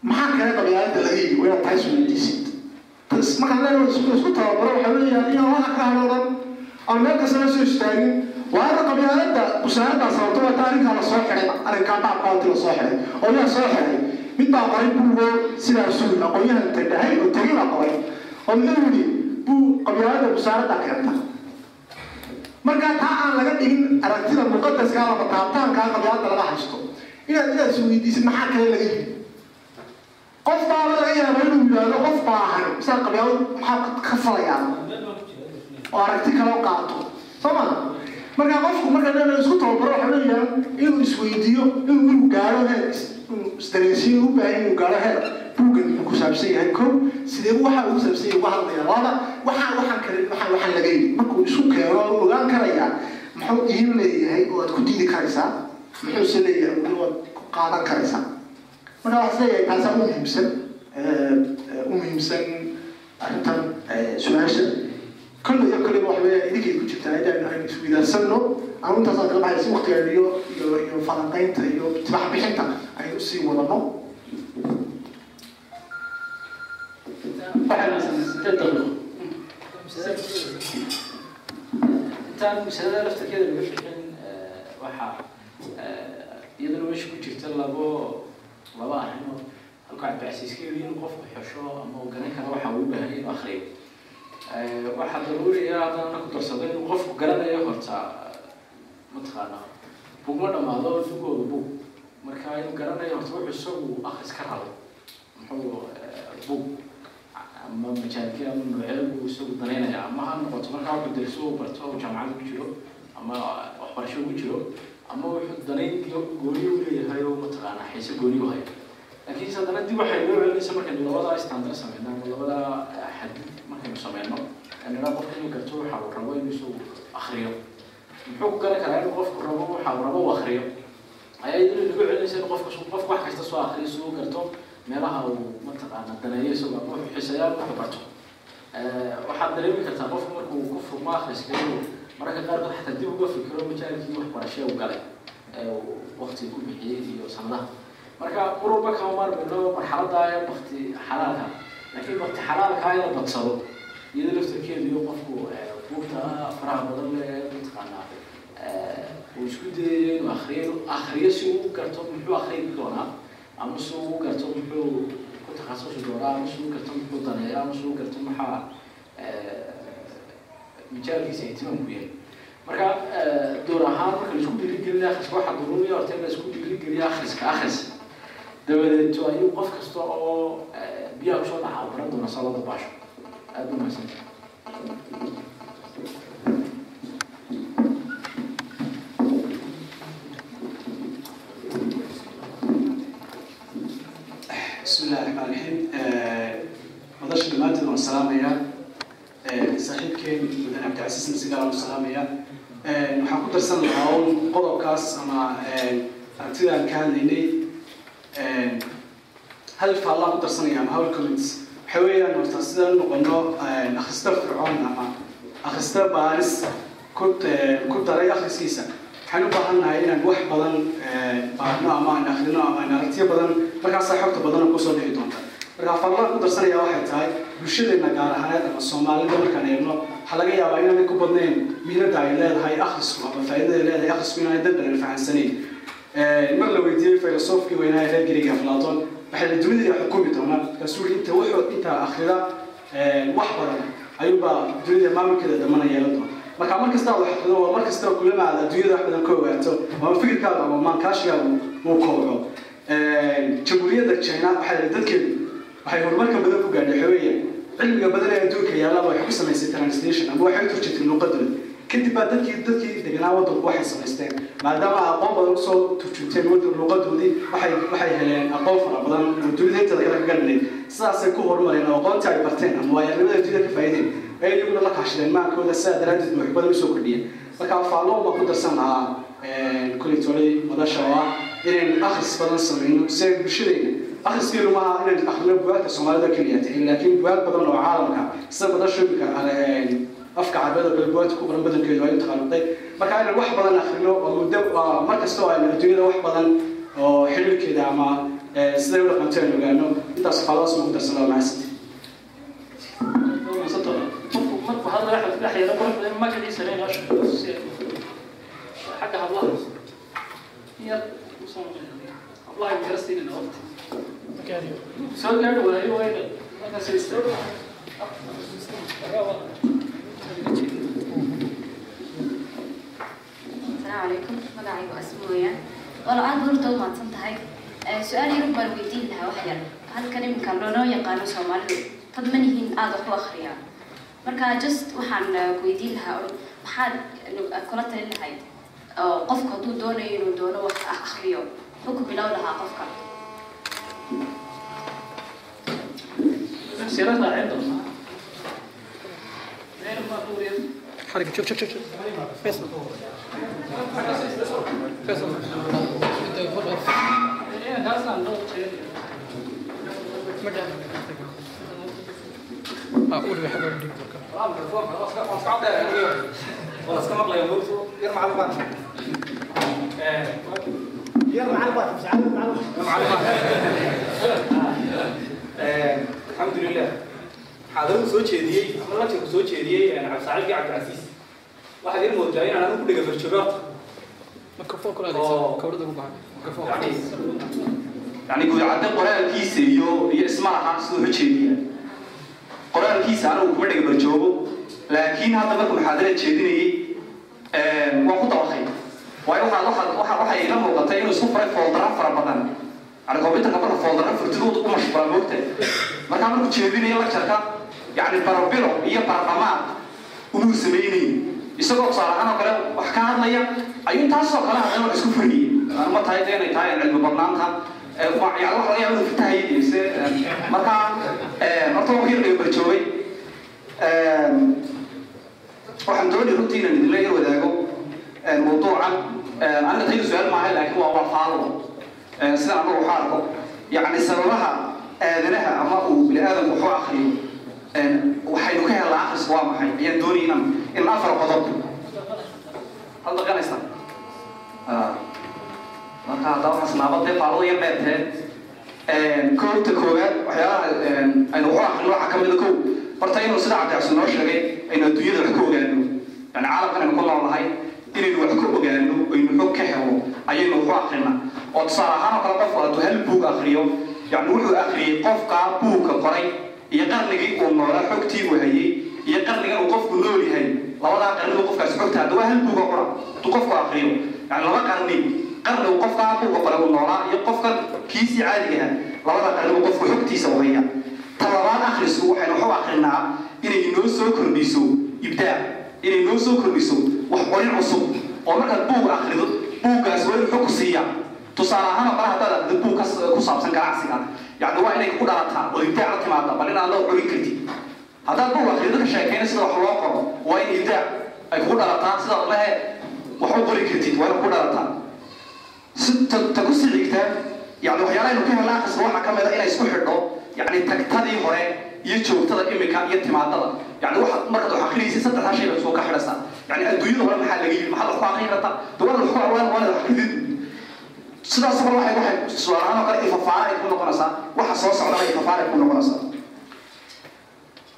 Maxaa kale qabyaaladda laga waa inaad tahay sunnadiisid. Markaan leenahay isku tababaro waxaa weeyaan inaan waxa ka hadhadan aan meel kasta soo istaagin. Waa inta qabyaaladda busaaraddaa sababto waa ta arrinkaa la soo xiday arrinkaa baabkaanti la soo xiday oo yaa soo xiday mid baa qoray buugo sidaa suul aqoonyahan tadhahay oo tegi baa qoray. Oo muxuu yidhi buu qabyaaladda busaaraddaa keenta markaa taa aan laga dhigin aragtida muqadaskaa lama taabtaankaa qabyaaladda laga haysto. Inaad inaad isweydiisid maxaa kale laga yidhi qof baaba laga yaaba inuu yidhaahdo qof baahan saa qabyaalad maxaa ka falayaa oo aragti kale qaato. Soo ma markaa qofku marka leena isku tababaro waxa weeyaan inuu isweydiiyo inuu inuu gaaro heer isdareensiin u baahan inuu gaaro heer buuggan wuxuu kusaabsan yahay. Ko sidee waxa uu kusaabsan yahay uga laba waxaa waxaan kale waxaa waxaan laga markuu isu keeno wuu ogaan karayaa. Muxuu iin leeyahay oo aad ku diidi karaysaa? Muxuuse leeyahay waad ku qaadan karaysaa? Marka waxaa is leeyahay taasaa u muhiimsan u muhiimsan arrintan su'aasha. Kolle iyo koleba waxa weeyaan idinkay ku jirtaa inaan aan isweydaarsanno aan intaasaan kala baxay si ah iyo iyo iyo falanqaynta iyo tibax aynu sii wadano. Intaan masalada laftarkeeda laga bixin waxaa iyadana meesha ku jirta labo laba arrimood halka yidhi inuu qofku xesho ama uu garan karo waxa uu u baahan inuu akhriyo waxaa daruuriya haddana ku darsado inuu qofku garanayo horta mataqaana bugma dhamaado dugooda bug marka inuu garanayo horta wuxuu isagu akhris ka rabo muxuu bug ama majaalkii ama noocyada buu isagu danaynaya ama ha noqoto markaa wuxuu darso uu barto oo jaamacad ku jiro ama waxbarasho ku jiro ama wuxuu danayn gooni u leeyahay oo mataqaana xiise gooni u hayo laakiin haddana dib waxay loo celinaysa markaynu labada standard sameyno ama labada xadid markaynu sameyno nidha qofka inuu garto waxa uu rabo inuu isagu muxuu ku garan karaa inuu qofku rabo waxa uu rabo uu akriyo ayaa iyadana lagu celinaysa in qofka qofku wax kasta soo akriyo si uu garto meelaha uu mataqaana daneeyo isagu ama wuxuu xiisayaa wuxuu barto. Waxaad dareemi kartaa qofku markuu ku furmo akhriska inuu mararka qaarkood xataa dib uga fikiro majaalkii waxbarashee u galay. Ee waqti ku bixiyey iyo sanadaha. Marka mar walba kama maarmayno marxalada bakti xalaalka. Laakiin bakti xalaalka in la badsado. Iyada laftarkeedu iyo qofku buugta faraha badan le mataqaanaa uu isku dayayo inuu akriyo akriyo si uu garto muxuu akriyi doonaa ama si uu u garto muxuu ku takhasusi doonaa ama si uu garto muxuu daneeya ama si uu garto maxaa mijaalkiisa ihtimaamku yahay marka door ahaan marka la isku dhiirigelina akhriska waxaa duruuriya horta in la isku dhiirigeliya akhriska akhris dabadeed ayuu qof kasta oo biyaha ku soo dhacaa baran doona salada baasho aada u mahadsanta salaamaya eh, saaxiibkeen mudan cabdicasiis masigaal salaamaya eh, waxaan ku darsan lahaa un qodobkaas ama eh, aragtidaan ka hadlaynay. Hal faallaan ku darsanaya ama hawl comments. Waxay weeyaan horta sidaan noqono akrista fircoon ama akrista baaris ku daray akriskiisa waxaan u baahan nahay inaan wax badan baarno ama aan akrino ama aan aragtiyo badan markaasaa xogta badan ku soo dhici doonta marka faallaan ku darsanaya waxay tahay bulshadeena gaar ahaaneed ama soomaalida. Markaan eegno waxaa laga yaabaa inaanay ku badnayn mihnada ay leedahay akhrisku ama faa'iidada ay leedahay akhrisku inaanay dad badan fahansanayn mar la weydiiyey filosofkii weynaa reer gariga aflaatoon waxay la dunida xukumi doonaa markaasuu inta wuxuu intaa akhrida wax badan ayuunbaa dunida maamulkeeda dambana yeelan doona. Marka mar aad wax akhrido waa mar kasta adduunyada wax badan ka ogaato ama fikirkaaga ama maankaashigaaga uu kobco jamhuuriyadda china waxay dadkeedu waxay horumarka badan ku gaadhay waxa weeye cilmiga badan ee adduunka yaallaba waxay ku samaysay translation ama waxay u turjirtay luuqadooda kadib baa dadkii dadkii deganaa waddanku waxay samaysteen maadaama aqoon badan u soo turjurteen waddan luuqadoodii waxay waxay heleen aqoon fara badan oo dunida kale ka galinay sidaasay ku horumareen oo aqoontii ay barteen ama waayarimada dunida ka faa'iideen. Ay iyaguna la kaashadeen maankooda sidaa daraaddeed wax badan u soo kordhiyeen. Marka faalloon baan ku darsan lahaa kulitolay madasha oo ah inaynu akhris badan samayno si ay bulshadayna akhriskeedu maaha inaan akhrino bugaagta soomaalida keliya tahay laakiin bugaag badan oo caalamka sida madasha imika afka carbeed oo bugaagta ku qoran badankeedu ay taqaanuday marka inaan wax badan akhrino oo muddo mar kasta oo aynu adduunyada wax badan oo xiriirkeeda ama siday u aynu ogaano intaas faaladas ma ku darsana waa mahadsanti markuu hadla axmed dhex yara qurux badan magaciisa leena xagga hablaha yar hablaha Look at you. So that why you are like a sister. السلام عليكم ماذا عيب اسمويا والله aad horta u mahadsan tahay eh, su'aal yar baan weydiin lahaa wax yar halkan iminka loonoo yaqaano soomaalidu dad ma nihiin aada wax u akriyaa marka just waxaan eh, weydiin lahaa maxaad eh, kula talin lahayd? Oo qofku hadduu doonayo inuu doono wax akriyo wuxuu ku bilow lahaa qofka. سيرتنا عندهم حركة شوف شوف شوف شوف فيصل فيصل أقول يا حبيبي خلاص كم أقلى يا نور يرمى على بعض غير معلم واحد مش عارف معلم واحد الحمد لله. xaadaru soo jeediyey ama lajirku soo jeediyey cabdisaacilkii cabdicasiis waxaad iin moodaa inaan anigu ku dhagafarjoogaabta yani guudcadde qoraalkiisa iyo iyo isma aha siduu hojeediya qoraalkiisa anigu kuma dhagabarjoogo laakiin hadda markuu muxaadara jeedinayay waan ku dabaqay waayo waxay ila muuqatay inuu isku furay foldara fara badan. Yani computerka marka foldara furtidooda ku mashquulaa moogta markaa markuu jeedinayo lectureka yani barabilo iyo baradhamaad umuu samaynayay isagoo tusaale ahaan oo kale wax ka hadlaya ayuu taasoo kale hadlay wax isku furiyey ma tahay dee inay tahay cilmi badnaanta yani wax laga yaabo inuu fitahayay mise marka horta waan kii barjoogay. Waxaan doonay runtii inaan idinla yar wadaago mawduucan aniga tayda su'aal maaha laakiin waa waa faallo sidaan anagu waxaa arko yacni sababaha aadanaha ama uu bini aadamku wuxuu akriyo waxaynu ka helnaa akhriska waa maxay? Ayaan doonay inaan in afar qodob. Had dhaqanaysaa marka haddaba xasnaaba dee faalada yar dheerteen koobta koowaad waxyaalaha aynu waxu aqrino waxaa ka mida kow. Horta inuu sida cabdicabsi noo sheegay aynu adduunyada wax ka ogaano. Yani caalamkan aynu ku noolnahay inaynu wax ka ogaano aynu xog ka helo ayaynu waxu aqrina oo tusaale ahaan oo kale qofku hadduu hal buug akriyo yani wuxuu akriyey qofka buugka qoray iyo qarnigii uu noolaa xogtii uu iyo qarnigan uu qofku nool yahay. Labadaa qarni uu qofkaasi xogta hadda waa hal buuga qora hadduu qofku akriyo yani laba qarni qarni uu qofka buuga qoray uu noolaa iyo qofka kiisii caadiga ah labada qarni uu qofku xogtiisa u haya ta labaad akhrisku waxaynu waxu akrinaa inay inoo soo kordhiso ibdaac inay inoo soo kordhiso wax qorin cusub oo markaad buug akrido buuggaas waa inuu xog siiya tusaale ahaan oo kale haddaad akrido buug ku saabsan ganacsiga yani waa inay ku dhalataa oo ibdaac la timaada bal inaad loo qorin kartid haddaad buug akrido ka sheekeyna sida wax loo qoro waa in ibdaac ay kugu dhalataa sidaad lehe wax u qori kartid waa in kugu dhalataa si ta ku sii xigtaa yani waxyaalahaynu ka helna akhriska waxaa ka mid a inay isku xidho yani tagtadii hore iyo joogtada imika iyo timaadada yani markaad wax akrinaysa saddexdaa shay baad soo ka xidhaysaa. Yani adduunyada hore maxaa laga yidhi maxaad wax ku akrin kartaa dawada wax ku awaan waa wax akridid sidaas oo waxay waxay tusaale ahaan oo kale ifafaara ay ku noqonaysaa. Waxa soo socdana ifafaara ay ku noqonaysaa.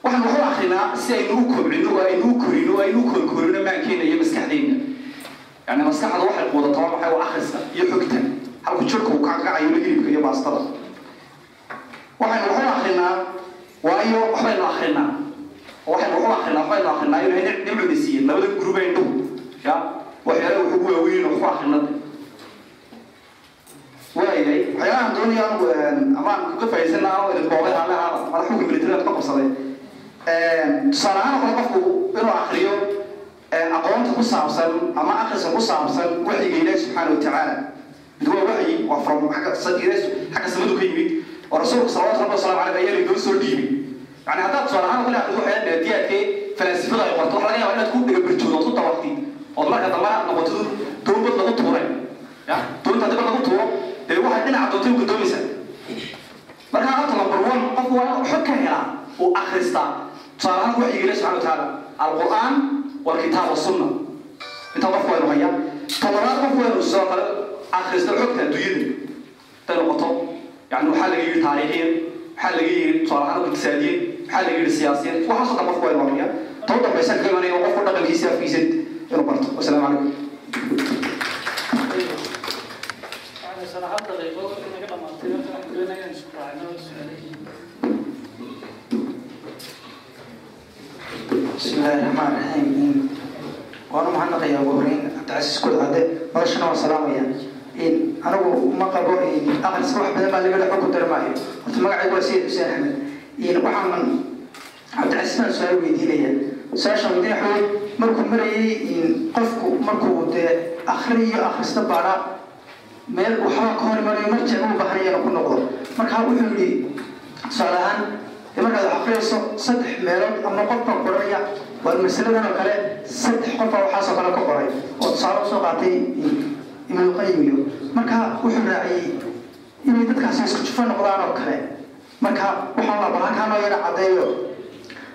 Waxaan waxu akrinaa si aynu u kobcino oo aynu u korino aynu u korkorino maankeena iyo maskaxdeena. Yani maskaxda waxay quudataa waxay waa akhriska iyo xogta. Halku jirka uu la hilibka iyo baastada. Waxaynu waxu akrinaa waayo waxbaynu akrinaa waxaynu waxu akrinaa waxbaynu akrinaa inuu nimcuna siiye labada gurub ay dhow ya waxyaala wuxuu ugu waaweyn waxu akrinada waayahay waxyaalahan doonaya anigu amaan kaga faa'iidsana anoo idin boobay halle ahaada madaxuga militariga ka qabsaday tusaale ahaan kale qofku inuu akriyo aqoonta ku saabsan ama akhriska ku saabsan waxyiga ilaahi subxaana watacaala mid waa waxyi waa from xagga xagga samadu ka yimid oo rasuulku salawatu rabbi wasalaamu caleyh ayaa laydoo soo dhiibay yani haddaad tusaale ahaan oo kale akrido waxyaala naadiyaadkee falaasifada ay qorto waxa laga yaabaa inaad ku dhegabirjoodo ood ku dawaqtid ood marka dambana noqoto dowbad lagu tuuray ya doonta dibad lagu tuuro dee waxay dhinaca doontay u gadoomaysaa marka horta number one qofku waa inuu xog ka helaa uu akhristaa tusaale ahaan waxyiga ilahi subxana watacaala alqur'aan والكتاب والسنة انت قف وين هيا طلبات قف وين السوق اخرست حكت الدنيا تلقطه يعني حال يجي تاريخيا حال يجي صراحة اقتصاديا حال يجي سياسيا وحصل قف وين هيا توضح بس كمان يوقف دقن كيسا في سد روبرت والسلام عليكم يعني صراحة دقيقة إنك لما تقول لنا يعني شكرا بسم الله الرحمن الرحيم waanu mahadnaqayaa ugu horeyn cabdicasiis kudcade noloshana waa salaamaya anigu ma qabo aqriska wax badan baa laga dhaxo ku darmaayo horta magacaygu waa sayid xuseen axmed waxaan cabdicasiis baan su'aal weydiinaya su'aasha wey markuu marayay qofku markuu dee akhriyo akhrista baadha meel waxbaa ka hor imanayo marjec u baahanayana ku noqdo marka wuxuu yidhi tusaale ahaan markaad akhriyayso saddex meelood ama qof baa qoranaya waa masaladan oo kale saddex qof waxaasoo kale ka qoray oo tusaale u soo qaatay ibnulqayim iyo marka wuxuu raaciyey inay dadkaasi isku jufo noqdaan oo kale. Marka waxaa la bal halkaa noo yara caddeeyo.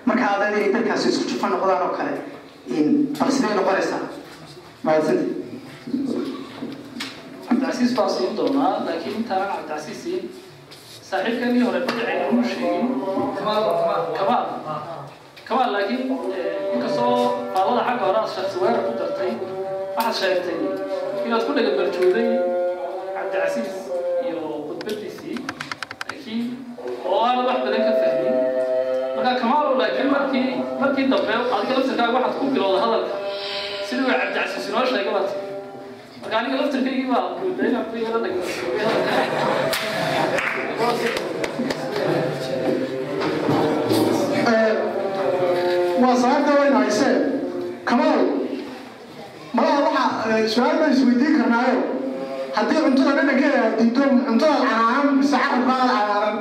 Marka adayd inay dadkaasi isku jufo noqdaan oo kale bal sidee noqonaysaa mahadsanti cabdicasiis baa siin doonaa laakiin intaan cabdicasiis siin. Saaxiibkeenii hore magacayga uma sheegin kamaal kamaal laakiin inkastoo faallada xagga hore aad shaksi weerar ku dartay waxaad sheegtay inaad ku dhagabarjooday cabdicasiis iyo khudbadiisii laakiin oo aanad wax badan ka fahmin marka kamaalow laakiin markii markii dambe adiga laftirkaaga waxaad ku bilowda hadalka sidii uu cabdicasiis inoo sheegay baad marka aniga laftirkaygii baa buuday inaan ku yara dhagabarjoogay hadalka waa su'aal baan isweydiin karnaayo haddii cuntada dhadhankeeda aad diido cuntada canaanan mise carabkaada canaanan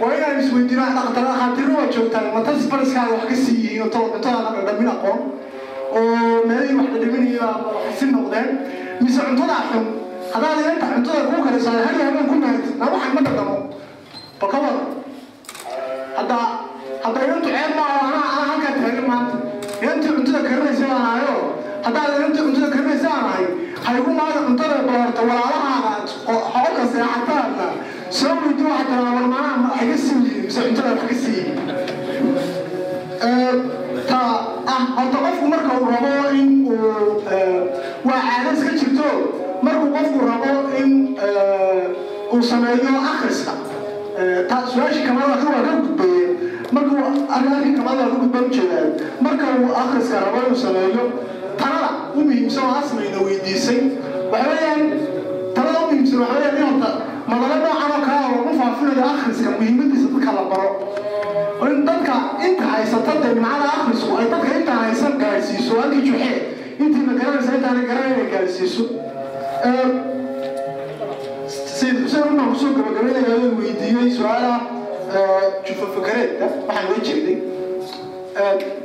waa inaan isweydiino dhakhaatiirna waa joogtaan matas bariskaada wax ka siiyihiin oo cuntadaada dhadhamin aqoon? Oo meelihii wax dhadhaminaya si noqdeen? Mise cuntada xun haddaad inta cuntada kuu karisaa hal habeen ku mahad na waxan ma dhadhamo bal ka wada hadda hadda inantu ceeb maaha anaa anaa halkaa taagan maanta. Inantii cuntada karinaysa baan ahayo haddaad inta cuntada karinaysa aan ahay haygu maada cuntada balarta walaalahaaga oo xoolka seexataadna soo weydi waxaa tiraa war macnaha ma iga siiyi mise cuntada wax ka siiyi ta ah horta qofku marka uu rabo in uu waa caado iska jirto markuu qofku rabo in uu sameeyo akhriska ta su'aashii kamada waa ka gudbaye markuu arrinkii kamada ka gudbaan ujeedaan marka uu akhriska rabo inuu sameeyo muhiimsan oo asmayna weydiisay waxa weeyaan talada u muhiimsan waxa weeyaan in horta madalo noocan oo kale lagu faafinayo akhriska muhiimadiisa dadka la baro in dadka inta haysata dee nimcada akhrisku ay dadka inta haysan gaadhsiiso halkii juxee intiina garanaysa intaana garanayna gaadhsiiso sayid xuseen runaan ku soo gabagabaynaya oo weydiiyey su'aalaha jufa fakareedka waxaan uga jeeday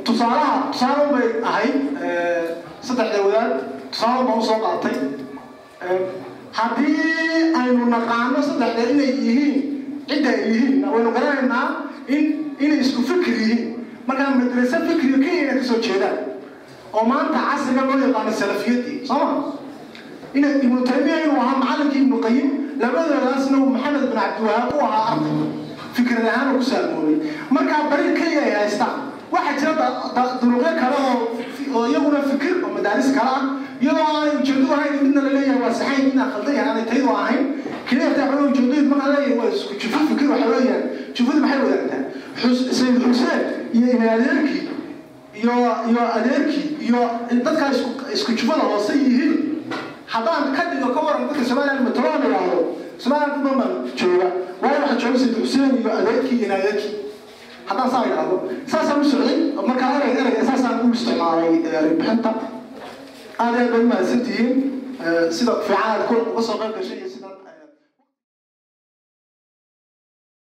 tusaalaha tusaale bay ahayd saddexda wadaad tusaale baan u soo qaatay. Haddii aynu naqaano saddexda inay yihiin cidda ay yihiin waynu garanaynaa in inay isku fikir yihiin. Markaa madrasa fikriga kenya inay ka soo jeedaan oo maanta casriga loo yaqaano salafiyadii soo ma? Ina ibnu taymiya inuu ahaa macalinkii ibnu qayim labadoodaasna uu maxamed bin cabdiwahaab u ahaa arday. Fikrad ahaan uu ku saamoobay. Markaa bari keliya ay haystaan waxaa jira duruqyo kale oo iyaguna fikir oo madaaris kale ah. Iyadoo aanay ujeedo ahayn midna la leeyahay waa saxayn midna khaldan yahay aanay taydu ahayn. Keliya taa xogaa ujeedoyid markaa leeyahay waa isku jufo fikir waxa weeyaan jufadu maxay wadaagtaa sayid xuseen iyo ina adeerkii iyo iyo adeerkii iyo dadkaa isku isku jufada hoose yihiin. Haddaan ka dhigo ka waran dadka somaliland mataloa la yidhaahdo somaliland badan baan jooga. Waayo waxaa jooga sayid xuseen iyo adeerkii iyo adeerkii haddaan saa idhaahdo saasaan u socday markaa erey ereyga saasaan u isticmaalay erebixinta aad aad bay umahadsantihiin sida fiican aad uga soo qayb gashay